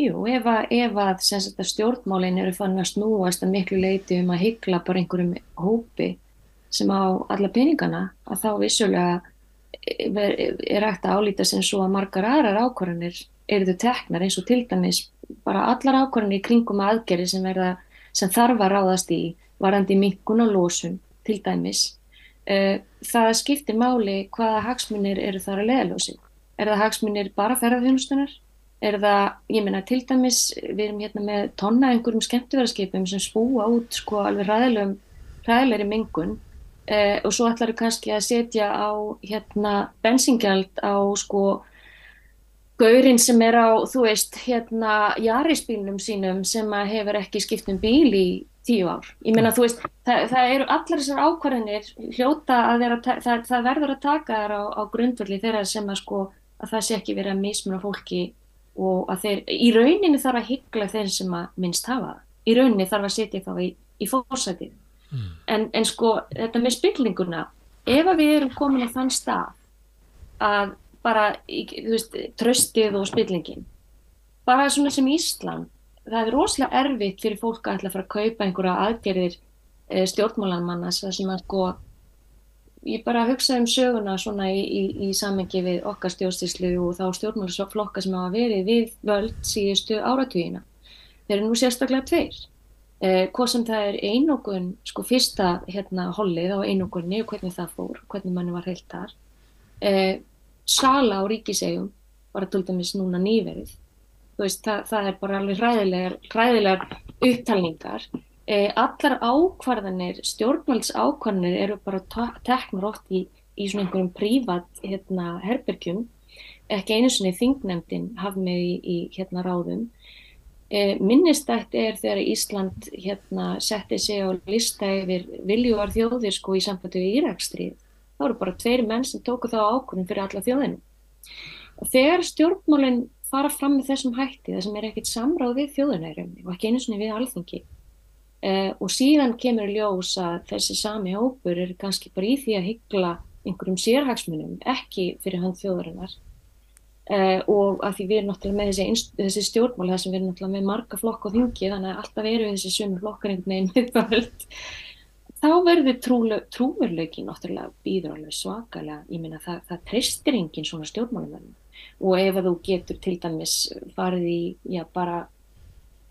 Jú, ef að, ef að að stjórnmálin eru fann að snúast að miklu leiti um að hyggla bara einhverjum hópi sem á alla peningana að þá vissulega er, hægt að álíta sem svo að margar aðrar ákvarðanir eru þau teknar eins og til dæmis bara allar ákvarðanir í kringum aðgerri sem, verða, sem þarf að ráðast í varandi minkun og lósun til dæmis. Uh, það skiptir máli hvaða hagsmunir eru þar að leðalósi. Er það hagsmunir bara ferðarþjónustunar? er það, ég meina til dæmis við erum hérna með tonna einhverjum skemmtifæraskipum sem spúa út sko alveg ræðilegum, ræðilegri mengun eh, og svo ætlar þau kannski að setja á hérna bensingjald á sko gaurinn sem er á, þú veist, hérna jarisbílnum sínum sem að hefur ekki skipt um bíl í tíu ár. Ég meina, þú veist, það, það eru allar þessar ákvarðinir hljóta að vera, það, það verður að taka þar á, á grundvöldi þeirra sem að sko að það sé ekki verið að mismuna fólki og að þeir, í rauninni þarf að hyggla þeir sem að minnst hafa. Í rauninni þarf að setja þá í, í fórsætið mm. en, en sko þetta með spillinguna ef að við erum komin á þann stað að bara þú veist, tröstið og spillingin bara svona sem Ísland það er rosalega erfitt fyrir fólk að ætla að fara að kaupa einhverja aðgerðir eh, stjórnmálanmannas það sem að sko ég bara hugsa um söguna svona í, í, í samengi við okkar stjórnstíslu og þá stjórnmálusflokka sem hafa verið við völd síðustu áratvíina. Þeir eru nú sérstaklega tveir. Eh, hvað sem það er einokun, sko fyrsta hérna hollið á einokunni og hvernig það fór, hvernig manni var heilt þar. Eh, sala á ríkisegjum var að tölta mis núna nýverið. Veist, það, það er bara alveg ræðilegar, ræðilegar upptalningar e, allar ákvarðanir, stjórnvaldsákvarðanir eru bara teknur oft í, í svona einhverjum prívat hérna, herbergjum, ekki einu svona þingnefndin haf með í, í hérna ráðum. E, minnistætt er þegar Ísland hérna setti sig á lista yfir viljuar þjóðir sko í sambandi við Írakstrið. Það voru bara tveiri menn sem tóku þá ákvörðum fyrir alla þjóðinu. Þegar stjórnmálinn fara fram með þessum hætti, það sem er ekkit samráð við þjóðunærum og ekki einu svona við alþengi, Uh, og síðan kemur ljós að þessi sami hópur er kannski bara í því að hyggla einhverjum sérhagsmunum, ekki fyrir hann þjóðarinnar uh, og að því við erum náttúrulega með þessi, þessi stjórnmál þar sem við erum náttúrulega með marga flokk á þingi þannig að alltaf eru þessi sumi flokkar einhvern veginn viðvöld þá verður trúverlauki náttúrulega býður alveg svakalega, ég minna það, það treystir enginn svona stjórnmálumönnum og ef þú getur til dæmis farið í, já bara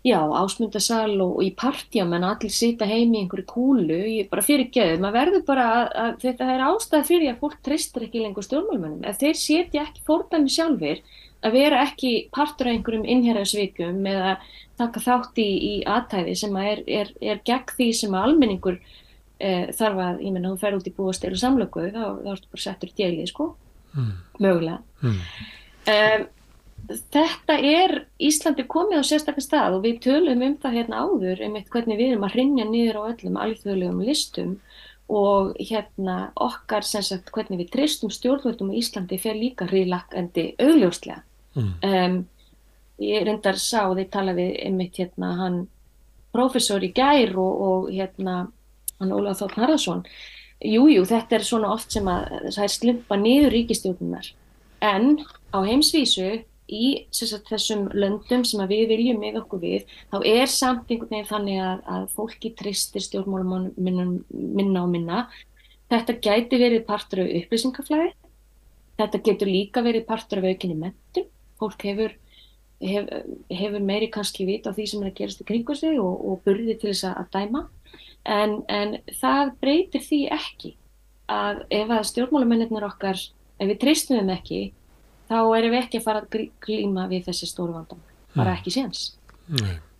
Já, ásmundasal og, og í partjá menn allir sita heim í einhverju kúlu, ég bara fyrir geðu, maður verður bara að, að þetta er ástæð fyrir að fólk treystir ekki lengur stjórnmálmennum. Ef þeir setja ekki fordæmi sjálfur að vera ekki partur af einhverjum innherjarsvikum eða taka þátt í, í aðtæði sem að er, er, er gegn því sem að almenningur e, þarf að, ég menna, þú fer út í búastil og samlöku, þá, þá ertu bara settur í djelið, sko, mm. mögulega. Mm. Um, þetta er Íslandi komið á sérstaklega stað og við tölum um það hérna áður um eitt hvernig við erum að hrinja niður á öllum alþjóðlegum listum og hérna okkar sem sagt hvernig við treystum stjórnvöldum í Íslandi fer líka hriðlakkandi augljóslega. Mm. Um, ég reyndar sá þeir tala við einmitt hérna hann professor í gær og, og hérna hann Ólaf Þórn Harðarsson jújú þetta er svona oft sem að það er slumpa niður ríkistjórnunar en á heimsvísu í sagt, þessum löndum sem við viljum með okkur við, þá er samt einhvern veginn þannig að, að fólki tristir stjórnmálum minna og minna. Þetta gæti verið partur af upplýsingaflæði, þetta getur líka verið partur af aukinni mentum, fólk hefur, hef, hefur meiri kannski vit á því sem er að gerast í kringu sig og, og burði til þess að dæma, en, en það breytir því ekki að ef að stjórnmálumennir okkar, ef við tristum þeim ekki, þá erum við ekki að fara að glíma við þessi stóru vandam bara ekki séns.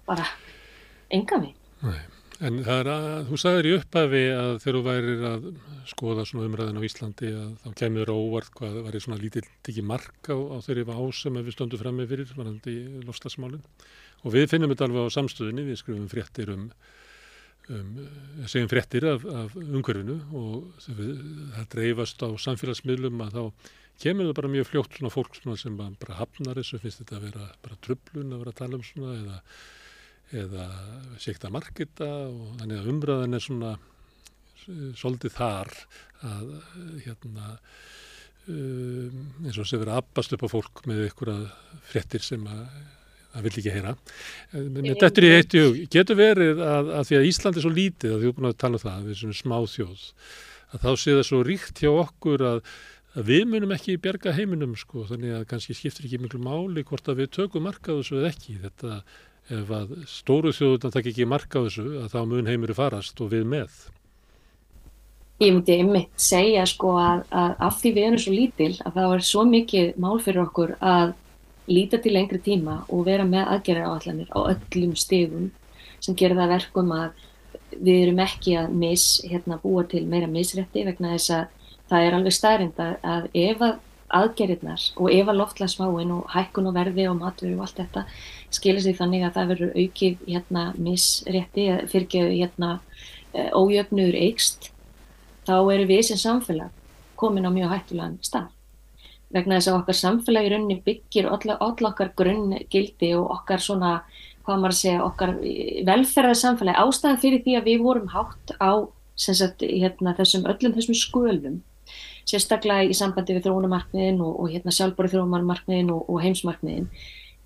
Bara enga við En það er að, þú sagður í upphafi að þegar þú værir að skoða svona umræðin á Íslandi að þá kemur óvart hvað var í svona lítill ekki mark á, á þeirri ásum að við stöndum fram með fyrir, varandi í lostasmálinn og við finnum þetta alveg á samstöðinni, við skrifum fréttir um, um segjum fréttir af, af umhverfinu og það dreifast á samfélagsmiðlum að þá kemur það bara mjög fljótt svona fólk svona sem bara hafnar þessu, finnst þetta að vera bara tröflun að vera að tala um svona eða, eða sekta markita og þannig að umræðan er svona svolítið þar að hérna um, eins og sé verið að abbast upp á fólk með að frettir sem að það vil ekki heyra. Þetta er í eitt hug, getur verið að, að því að Ísland er svo lítið, að þú er búin að tala um það, við erum smá þjóð, að þá sé það svo ríkt hjá okkur að, að við munum ekki bjarga heiminum sko, þannig að kannski skiptir ekki miklu máli hvort að við tökum marka þessu eða ekki. Þetta, ef að stóru þjóðunar takk ekki marka þessu, að þá mun heimuru farast og við með. Ég myndi einmitt segja sko að, að af því við erum svo lítil að það var svo mikið mál fyrir okkur að líta til lengri tíma og vera með aðgerra áallanir á öllum stegum sem gerir það verkum að við erum ekki að mis, hérna, búa til meira misrætti vegna þess að það er alveg staðrind að, að ef að aðgerðirnar og ef að loftlagsmáin og hækkun og verði og matveru og allt þetta skilir sig þannig að það verður aukið hérna, misrætti, fyrir hérna, ójöfnur eikst þá eru við sem samfélag komin á mjög hættulegan stað. Vegna þess að okkar samfélag í rauninni byggir all, okkar grunngildi og okkar svona, hvað maður segja, okkar velferðarsamfélag. Ástæðan fyrir því að við vorum hátt á sagt, hérna, þessum öllum þessum skölum, sérstaklega í sambandi við þróunamarkmiðin og, og hérna, sjálfbóri þróunamarkmiðin og, og heimsmarkmiðin,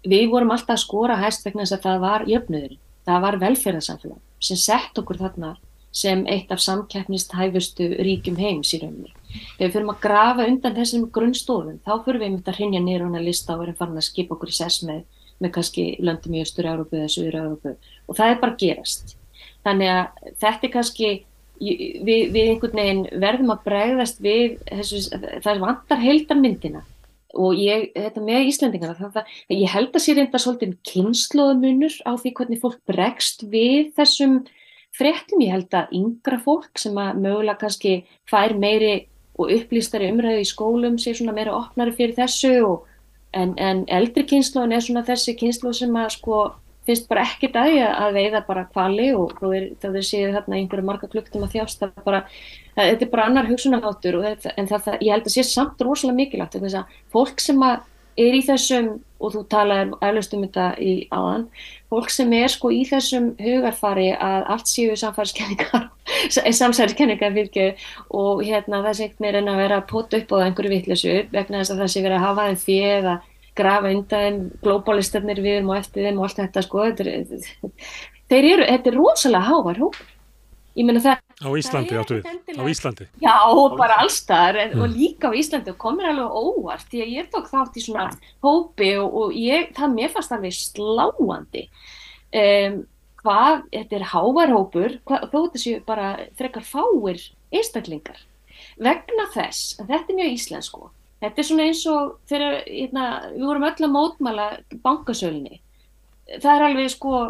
við vorum alltaf að skora hæst vegna þess að það var jöfnöður, það var velferðarsamfélag sem sett okkur þarna sem eitt af samkeppnist hæfustu ríkjum heims í rauninni. Ef við fyrir að grafa undan þessum grunnstofun, þá fyrir við myndið að hrinja nýra hún að lista og erum farin að skipa okkur í sess með, með kannski löndum í Östur Európu eða Suður Európu og það er bara gerast. Þannig að þetta er kannski, við, við einhvern veginn verðum að bregðast við, þessu, það vantar heildarmyndina og ég, þetta með Íslandingarna, það, það, ég held að sé reynda svolítið kynnslóðamunur á því hvernig fólk bregst við þessum fréttum. Ég held að yngra fólk sem að mögulega kannski fær meiri og upplýstari umræðu í skólum sé svona meira opnari fyrir þessu og, en, en eldri kynnslóðin er svona þessi kynnslóð sem að sko finnst bara ekkert að ég að veiða bara kvali og þá þeir séu þarna einhverju marga klukktum að þjást það bara, það, þetta er bara annar hugsunarháttur en það, það, ég held að sé samt rosalega mikilvægt þess að fólk sem að er í þessum, og þú talaði eflaust um þetta í aðan, fólk sem er sko í þessum hugarfari að allt séu samfæriskenningar, samsæriskenningar fyrir og hérna það sé ekki meira en að vera að pota upp á einhverju vittlesu vegna þess að það sé verið að hafa þeim fyrir að grafa undan globalistarnir við og eftir þeim og allt þetta sko, þetta er, þeir eru, þetta er rosalega hávar hópur. Ég meina það Á Íslandi áttu við, á Íslandi. Já, bara allstaðar mm. og líka á Íslandi og komir alveg óvart því að ég tók þátt í svona hópi og, og ég, það mér fannst alveg sláandi um, hvað, þetta er hávarhópur, þó þessu bara frekar fáir einstaklingar vegna þess að þetta er mjög íslensku. Þetta er svona eins og þegar hérna, við vorum öll að mótmæla bankasölni. Það er alveg sko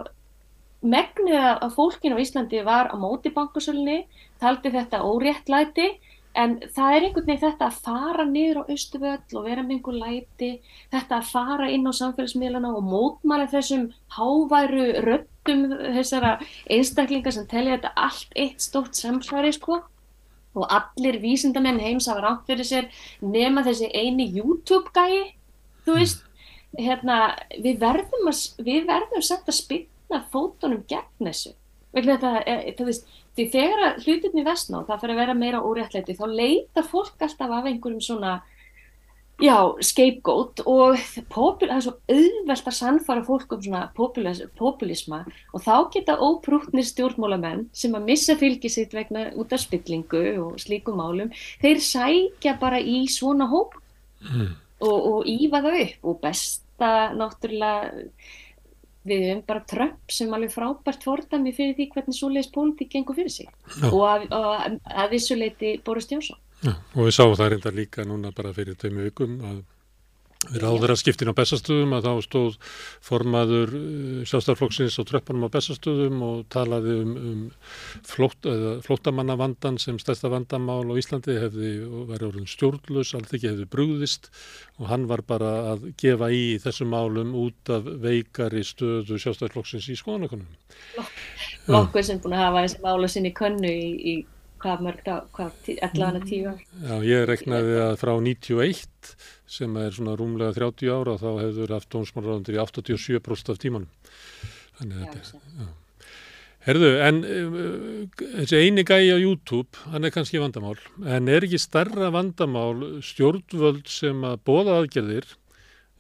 megnið af fólkinu á Íslandi var á móti bankasölunni, taldi þetta óréttlæti en það er einhvern veginn þetta að fara niður á Östuvöll og vera með einhver læti, þetta að fara inn á samfélagsmiðlana og mótmæla þessum háværu röttum þessara einstaklingar sem telja þetta allt eitt stótt samsværi sko og allir vísindamenn heims hafa rátt fyrir sér nema þessi eini YouTube gæi, þú veist, hérna, við verðum að, við verðum samt að spila opna fótunum gegn þessu. Þetta, veist, því þegar hlutinni vestná það fyrir að vera meira óréttleiti þá leita fólk alltaf af einhverjum svona já, scapegoat og það er svo auðvelt að sannfara fólk um svona populis, populisma og þá geta óprútnir stjórnmólamenn sem að missa fylgi sitt vegna út af spillingu og slíkum málum þeir sækja bara í svona hóp mm. og, og ífa það upp og besta náttúrulega við hefum bara Trump sem alveg frábært fordami fyrir því hvernig svoleiðis pólitík gengur fyrir sig Já. og að, að, að vissuleiti Boris Jónsson. Já, og við sáum það reynda líka núna bara fyrir tveimu vikum að Við ráður að skiptin á bestastöðum að þá stóð formaður eh, sjálfstæðarflokksins á tröppunum á bestastöðum og talaði um, um flót, flótamannavandan sem stærsta vandamál á Íslandi hefði verið orðin stjórnlus, allt ekki hefði brúðist og hann var bara að gefa í þessum málum út af veikari stöðu sjálfstæðarflokksins í skoðanakonum. Lokkur sem búin að hafa þessi málu sinni könnu í, í hvað mörgt á, hvað, allavega tíu ár? Já, ég regnaði að frá 91 sem er svona rúmlega 30 ára þá hefur haft tónsmálraðundir í 87% af tímanum. Þannig að þetta, já. Herðu, en uh, þessi eini gæi á YouTube, hann er kannski vandamál, en er ekki starra vandamál stjórnvöld sem að bóða aðgerðir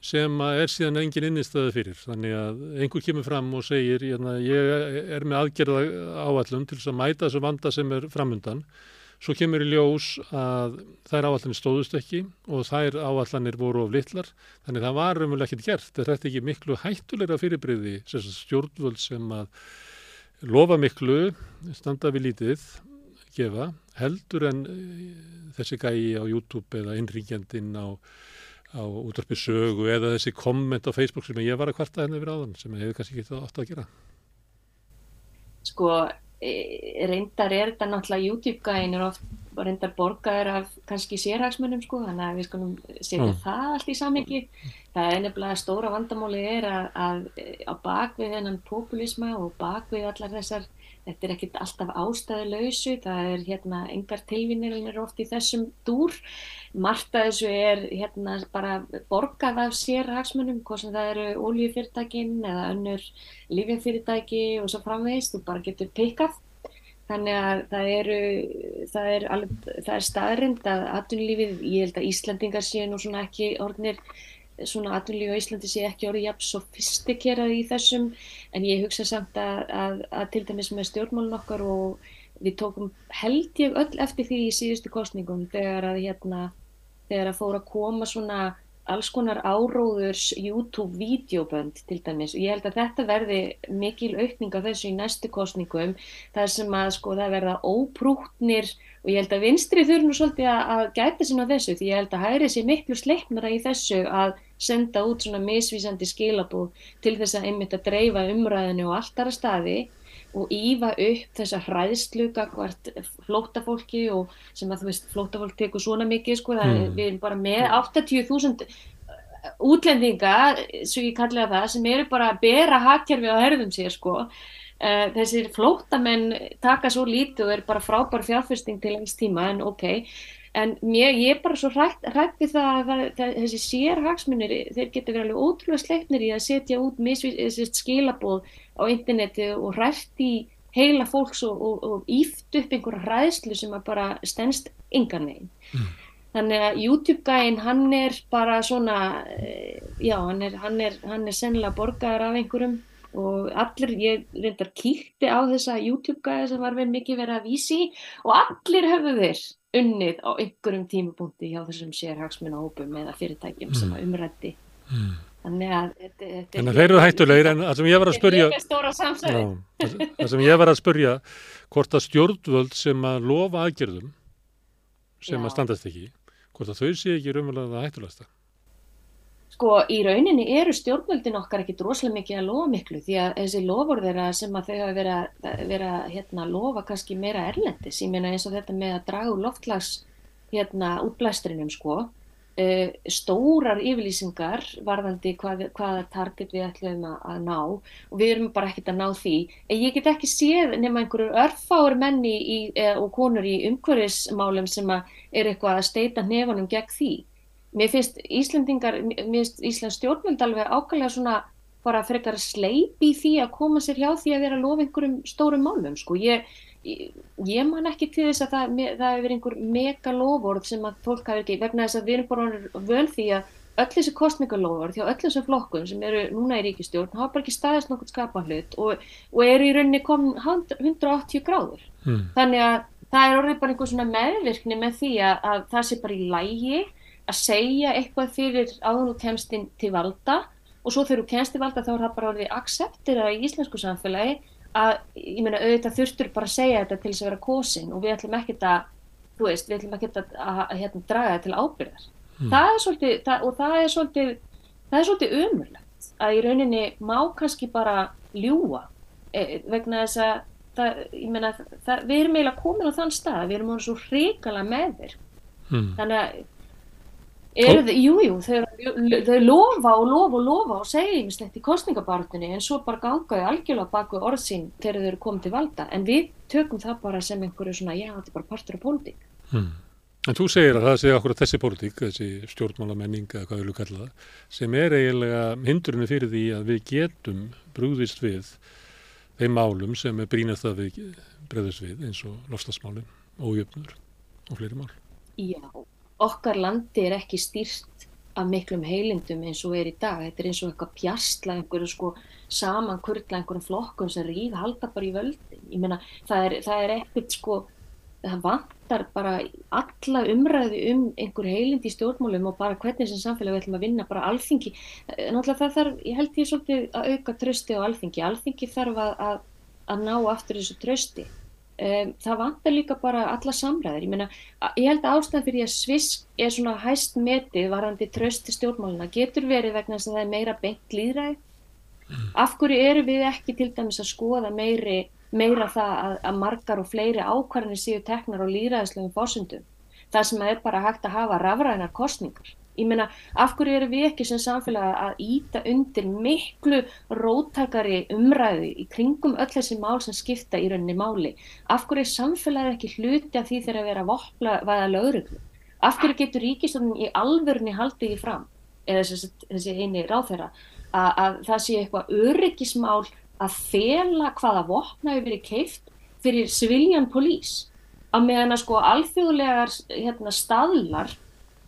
sem að er síðan engin innistæði fyrir. Þannig að einhver kemur fram og segir hérna, ég er með aðgerða áallum til þess að mæta þessu vanda sem er framundan. Svo kemur í ljós að þær áallanir stóðust ekki og þær áallanir voru of litlar. Þannig það var umvel ekkert gert. Þetta er ekki miklu hættulegra fyrirbriði stjórnvöld sem að lofa miklu, standa við lítið, gefa, heldur en þessi gæi á YouTube eða innringjandinn á á útvarpi sögu eða þessi komment á Facebook sem ég var að kvarta henni yfir áðan sem hefur kannski ekki átt að gera Sko reyndar er þetta náttúrulega YouTube-gæin er oft reyndar borgaður af kannski sérhagsmunum sko þannig að við skulum setja mm. það allt í samingi það er nefnilega stóra vandamáli er að, að á bakvið þennan populisma og bakvið allar þessar þetta er ekkit alltaf ástæðu lausu, það er hérna engar tilvinnir oft í þessum dúr, margt að þessu er hérna bara borgað af sér hagsmunum, hvað sem það eru óljufyrirtækin eða önnur lífjafyrirtæki og svo framvegist, þú bara getur pikkað. Þannig að það eru, það er, er staðrind að atvinnulífið, ég held að Íslandingar séu nú svona ekki orðnir svona atvinnlíf á Íslandi sé ekki orðið jafn sofistikerað í þessum en ég hugsa samt að, að, að til dæmis með stjórnmálun okkar og við tókum held ég öll eftir því í síðustu kostningum þegar að hérna þegar að fóra að koma svona alls konar áróðurs YouTube-vídeobönd til dæmis. Og ég held að þetta verði mikil aukning á þessu í næstu kostningum þar sem að sko það verða óprútnir og ég held að vinstri þurfum svolítið að, að gæta sinna þessu því ég held að hæri sé miklu sleipnara í þessu að senda út svona misvísandi skilabúð til þess að einmitt að dreifa umræðinu og allt aðra staði og ífa upp þessa hræðsluga hvort flótafólki og sem að þú veist flótafólk tekur svona mikið sko það mm. við erum bara með 80.000 útlendinga, svo ég kallega það, sem eru bara að bera hakkerfi á herðum sér sko Uh, þessir flótamenn taka svo lítið og er bara frábær fjárfyrsting til einhvers tíma en ok en mér, ég er bara svo hrætt, við það að það, það, þessi sérhagsmunir þeir geta verið alveg ótrúlega sleipnir í að setja út skilabóð á interneti og hrætt í heila fólks og, og, og íft upp einhverja hræðslu sem bara stennst yngan veginn. Mm. Þannig að YouTube-gæinn hann er bara svona, eh, já hann er, hann er, hann er sennilega borgaður af einhverjum og allir, ég reyndar kíkti á þessa YouTube-gæði sem var verið mikið verið að vísi og allir höfðu þeir unnið á einhverjum tímapunkti hjá þessum sérhagsmunahópum eða fyrirtækjum mm. sem að umrætti mm. þannig að þannig að þeir eru hættulegir en það sem ég var að spurja það sem ég var að spurja hvort að stjórnvöld sem að lofa aðgerðum sem Já. að standast ekki hvort að þau sé ekki raunverulega það hættulegsta Sko í rauninni eru stjórnvöldin okkar ekki droslega mikið að lofa miklu því að þessi lofurðera sem að þau hafa verið að vera, hérna, lofa kannski meira erlendis, ég meina eins og þetta með að draga úr loftlags hérna, útblæstrinum sko, uh, stórar yfirlýsingar varðandi hvað, hvaða target við ætlum að, að ná og við erum bara ekkert að ná því. En ég get ekki séð nema einhverju örfáur menni í, eða, og konur í umhverfismálum sem að er eitthvað að steita nefanum gegn því. Mér finnst Íslandingar, mér finnst Íslands stjórnvöld alveg ákvæmlega svona bara frekar sleipi í því að koma sér hjá því að vera að lofa einhverjum stórum málum sko. Ég, ég, ég man ekki til þess að það, það hefur verið einhver mega lofórð sem að fólk hafi ekki, vegna þess að við erum bara völ því að öll þessi kostningalofórð hjá öll þessu flokkun sem eru núna í ríkistjórn hafa bara ekki staðist nokkur skapa hlut og, og eru í rauninni komin 180 gráður. Hmm. Þannig að það er orðið bara einhver svona meðvirkni með því að, að það sé bara í lægi að segja eitthvað fyrir áður og kemstinn til valda og svo þegar þú kemst til valda þá er það bara orðið acceptera í íslensku samfélagi að, ég meina, auðvitað þurftur bara að segja þetta til þess að vera kosin og við ætlum ekkert að, þú veist, við ætlum ekkert að, að, að hérna, draga þetta til ábyrðar. Mm. Það er svolítið, það, og það er svolítið, það er svolítið umurlegt að í rauninni má kannski bara ljúa e, vegna þess að, það, ég meina, það, við erum eiginlega komin á þann stað, við erum á svo hrikala með þér. Mm. Þannig að Þau, jú, jú, þau, lofa og lofa og lofa og segja ímislegt í kostningabartunni en svo bara gangaðu algjörlega baku orðsín þegar þau eru komið til valda en við tökum það bara sem einhverju svona, já, þetta er bara partur af pólitík. Hmm. En þú segir að það segja okkur að þessi pólitík, þessi stjórnmálamenning eða hvað við viljum kalla það, sem er eiginlega hindrunni fyrir því að við getum brúðist við þeim málum sem er brínast að við breyðast við eins og lofstafsmálum, ójöfnur og fleiri mál. Já okkar landi er ekki stýrt af miklum heilindum eins og er í dag. Þetta er eins og eitthvað pjastla einhverju sko saman kurla einhverjum flokkum sem rík halda bara í völdin. Ég meina það er, það er ekkert sko, það vantar bara alla umræði um einhver heilind í stjórnmálum og bara hvernig sem samfélag við ætlum að vinna bara alþingi. Náttúrulega það þarf, ég held ég svolítið að auka trösti á alþingi. Alþingi þarf að, að, að ná aftur þessu trösti. Um, það vantar líka bara alla samræðir ég, meina, ég held að ástæðan fyrir að Sviss er svona hæst metið varandi trösti stjórnmáluna getur verið vegna þess að það er meira beint líðræði mm. af hverju eru við ekki til dæmis að skoða meiri, meira það að, að margar og fleiri ákvarðinir séu teknar og líðræðislegum fórsundum það sem er bara hægt að hafa rafrænar kostningar Ég meina, af hverju eru við ekki sem samfélag að íta undir miklu róttakari umræði í kringum öll þessi mál sem skipta í rauninni máli? Af hverju er samfélagið ekki hluti af því þegar að vera vopla vaða lauruglu? Af hverju getur ríkistofnun í alvörni haldið í fram, eða þessi, þessi eini ráþeira, að, að það sé eitthvað öryggismál að fela hvaða vopna hefur verið keift fyrir civilian police? Að meðan að sko alþjóðlegar hérna, staðlar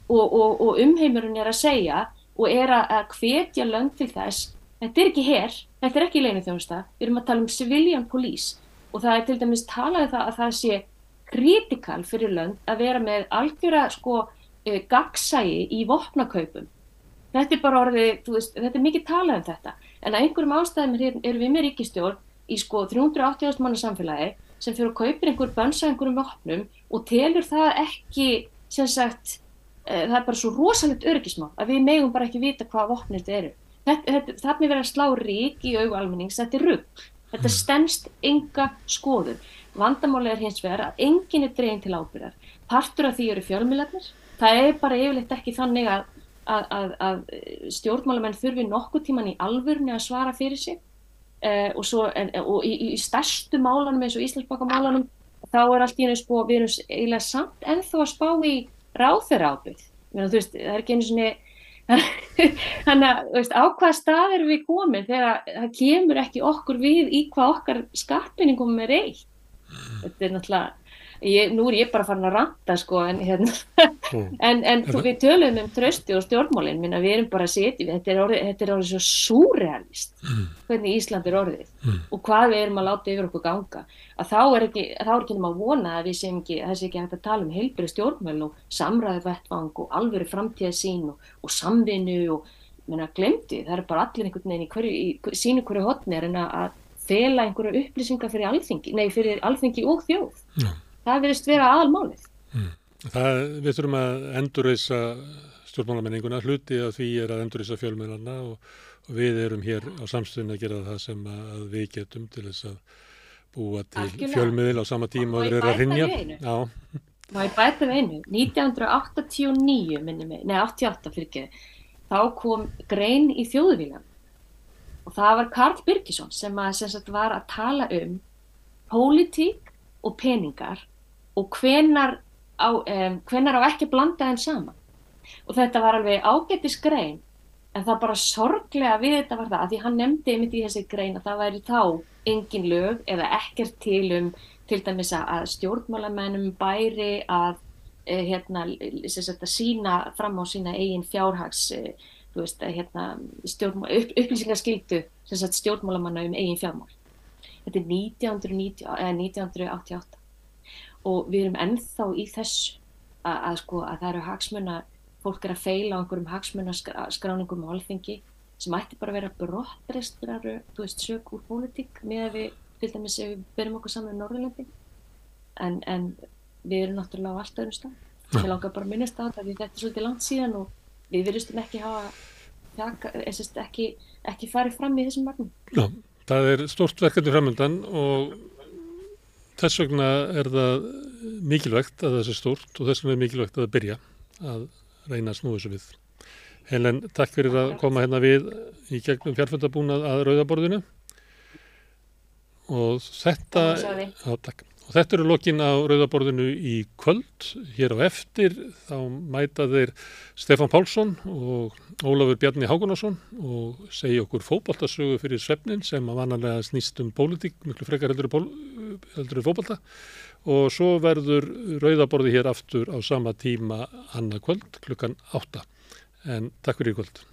og, og, og umheimurinn er að segja og er að hvetja lönd til þess. Þetta er ekki hér, þetta er ekki leinu þjónusta við erum að tala um civilian police. Og það er til dæmis talað um það að það sé kritikal fyrir lönd að vera með algjöra sko e, gagsægi í vopnakaupum. Þetta er bara orðið, veist, þetta er mikið talað um þetta. En að einhverjum ástæðum er, er við með ríkistjórn í sko 380.000 manna samfélagi sem fyrir að kaupir einhver bönsa einhverjum vopnum og telur það ekki sem sagt Eh, það er bara svo rosalegt örgismál að við megum bara ekki vita hvaða vopnir þetta eru. Er verið að slá rík í augu almennings, þetta er rugg. Þetta stennst enga skoður. Vandamáli er hins vegar að enginn er dreginn til ábyrðar. Partur af því eru fjölmiðlarnir. Það er bara yfirleitt ekki þannig að, að, að, að stjórnmálamenn þurfi nokkuð tíman í alvörni að svara fyrir sig. Uh, og, svo, en, og í, í stærstu málanum eins og Íslandsbakamálanum þá er allt í einu spó, við erum eiginlega samt ennþá að spá í ráþeira ábyrð. Veist, það er ekki einu svona, þannig að, veist, á hvaða stað erum við komin þegar það kemur ekki okkur við í hvað okkar skattpinningum er eitt. Þetta er náttúrulega, ég, nú er ég bara farin að ranta sko, en, hérna, en, en þú, við tölum um trösti og stjórnmálinn, minna við erum bara að setja, þetta er orðið, þetta er orðið svo súrealist, hvernig Ísland er orðið og hvað við erum að láta yfir okkur ganga. Að þá er ekki, þá er ekki um að vona að við sem ekki, þessi ekki hægt að tala um heilbyrði stjórnmjöl og samræði vettvang og alvöru framtíðasín og, og samvinnu og, menna, glemdi, það er bara allir einhvern veginn í, hverju, í sínu hverju hotni er en að fela einhverju upplýsingar fyrir alþingi, nei fyrir alþingi og þjóð. Það verðist vera aðalmálið. Mm. Það, við þurfum að endurreisa stjórnmálamenninguna, hluti af því er að endurreisa fjölmennarna og, og við erum hér á samstöðin að gera það sem að við getum til þess að búa til fjölmiðil á sama tíma og þeir eru að rinja. Má ég bæta við einu? 1989 minni mig, nei 88 fyrir ekki, þá kom grein í þjóðvílan og það var Karl Birgisson sem, að, sem var að tala um pólitík og peningar og hvenar á, um, hvenar á ekki blanda þeim saman. Og þetta var alveg ágættis grein en það bara sorglega við þetta var það að því hann nefndi einmitt í þessi grein að það væri þá engin lög eða ekkert til um til dæmis að stjórnmálamennum bæri að eh, hérna, sagt, að sína fram á sína eigin fjárhags eh, veist, hérna, upp, upplýsingarskildu stjórnmálamanna um eigin fjármál. Þetta er 1990, eh, 1988 og við erum ennþá í þessu að, að, sko, að það eru hagsmunna, fólk er að feila á einhverjum hagsmunnaskráningum á alþengi sem ætti bara að vera brottrestraru, þú veist, sök úr pólitík með að við, til dæmis, ef við byrjum okkur saman í Norðurlandi en, en við erum náttúrulega á allt öðrum stað. Ja. Ég langar bara að minnast á þetta því þetta er svolítið langt síðan og við verðustum ekki hafa, þjaka, ekki, ekki farið fram í þessum magnum. Já, það er stort verkefni framöndan og þess vegna er það mikilvægt að það sé stort og þess vegna er mikilvægt að byrja að reyna að snúða þessu við. Helen, takk fyrir að koma hérna við í gegnum fjárfjöndabúnað að rauðaborðinu og þetta, á, og þetta eru lokin á rauðaborðinu í kvöld, hér á eftir þá mæta þeir Stefan Pálsson og Ólafur Bjarni Hákonarsson og segja okkur fókbaltasögu fyrir svefnin sem að vanalega snýst um pólitík, miklu frekar heldur en fókbalta og svo verður rauðaborði hér aftur á sama tíma annað kvöld klukkan átta. en takk fyrir í kvöld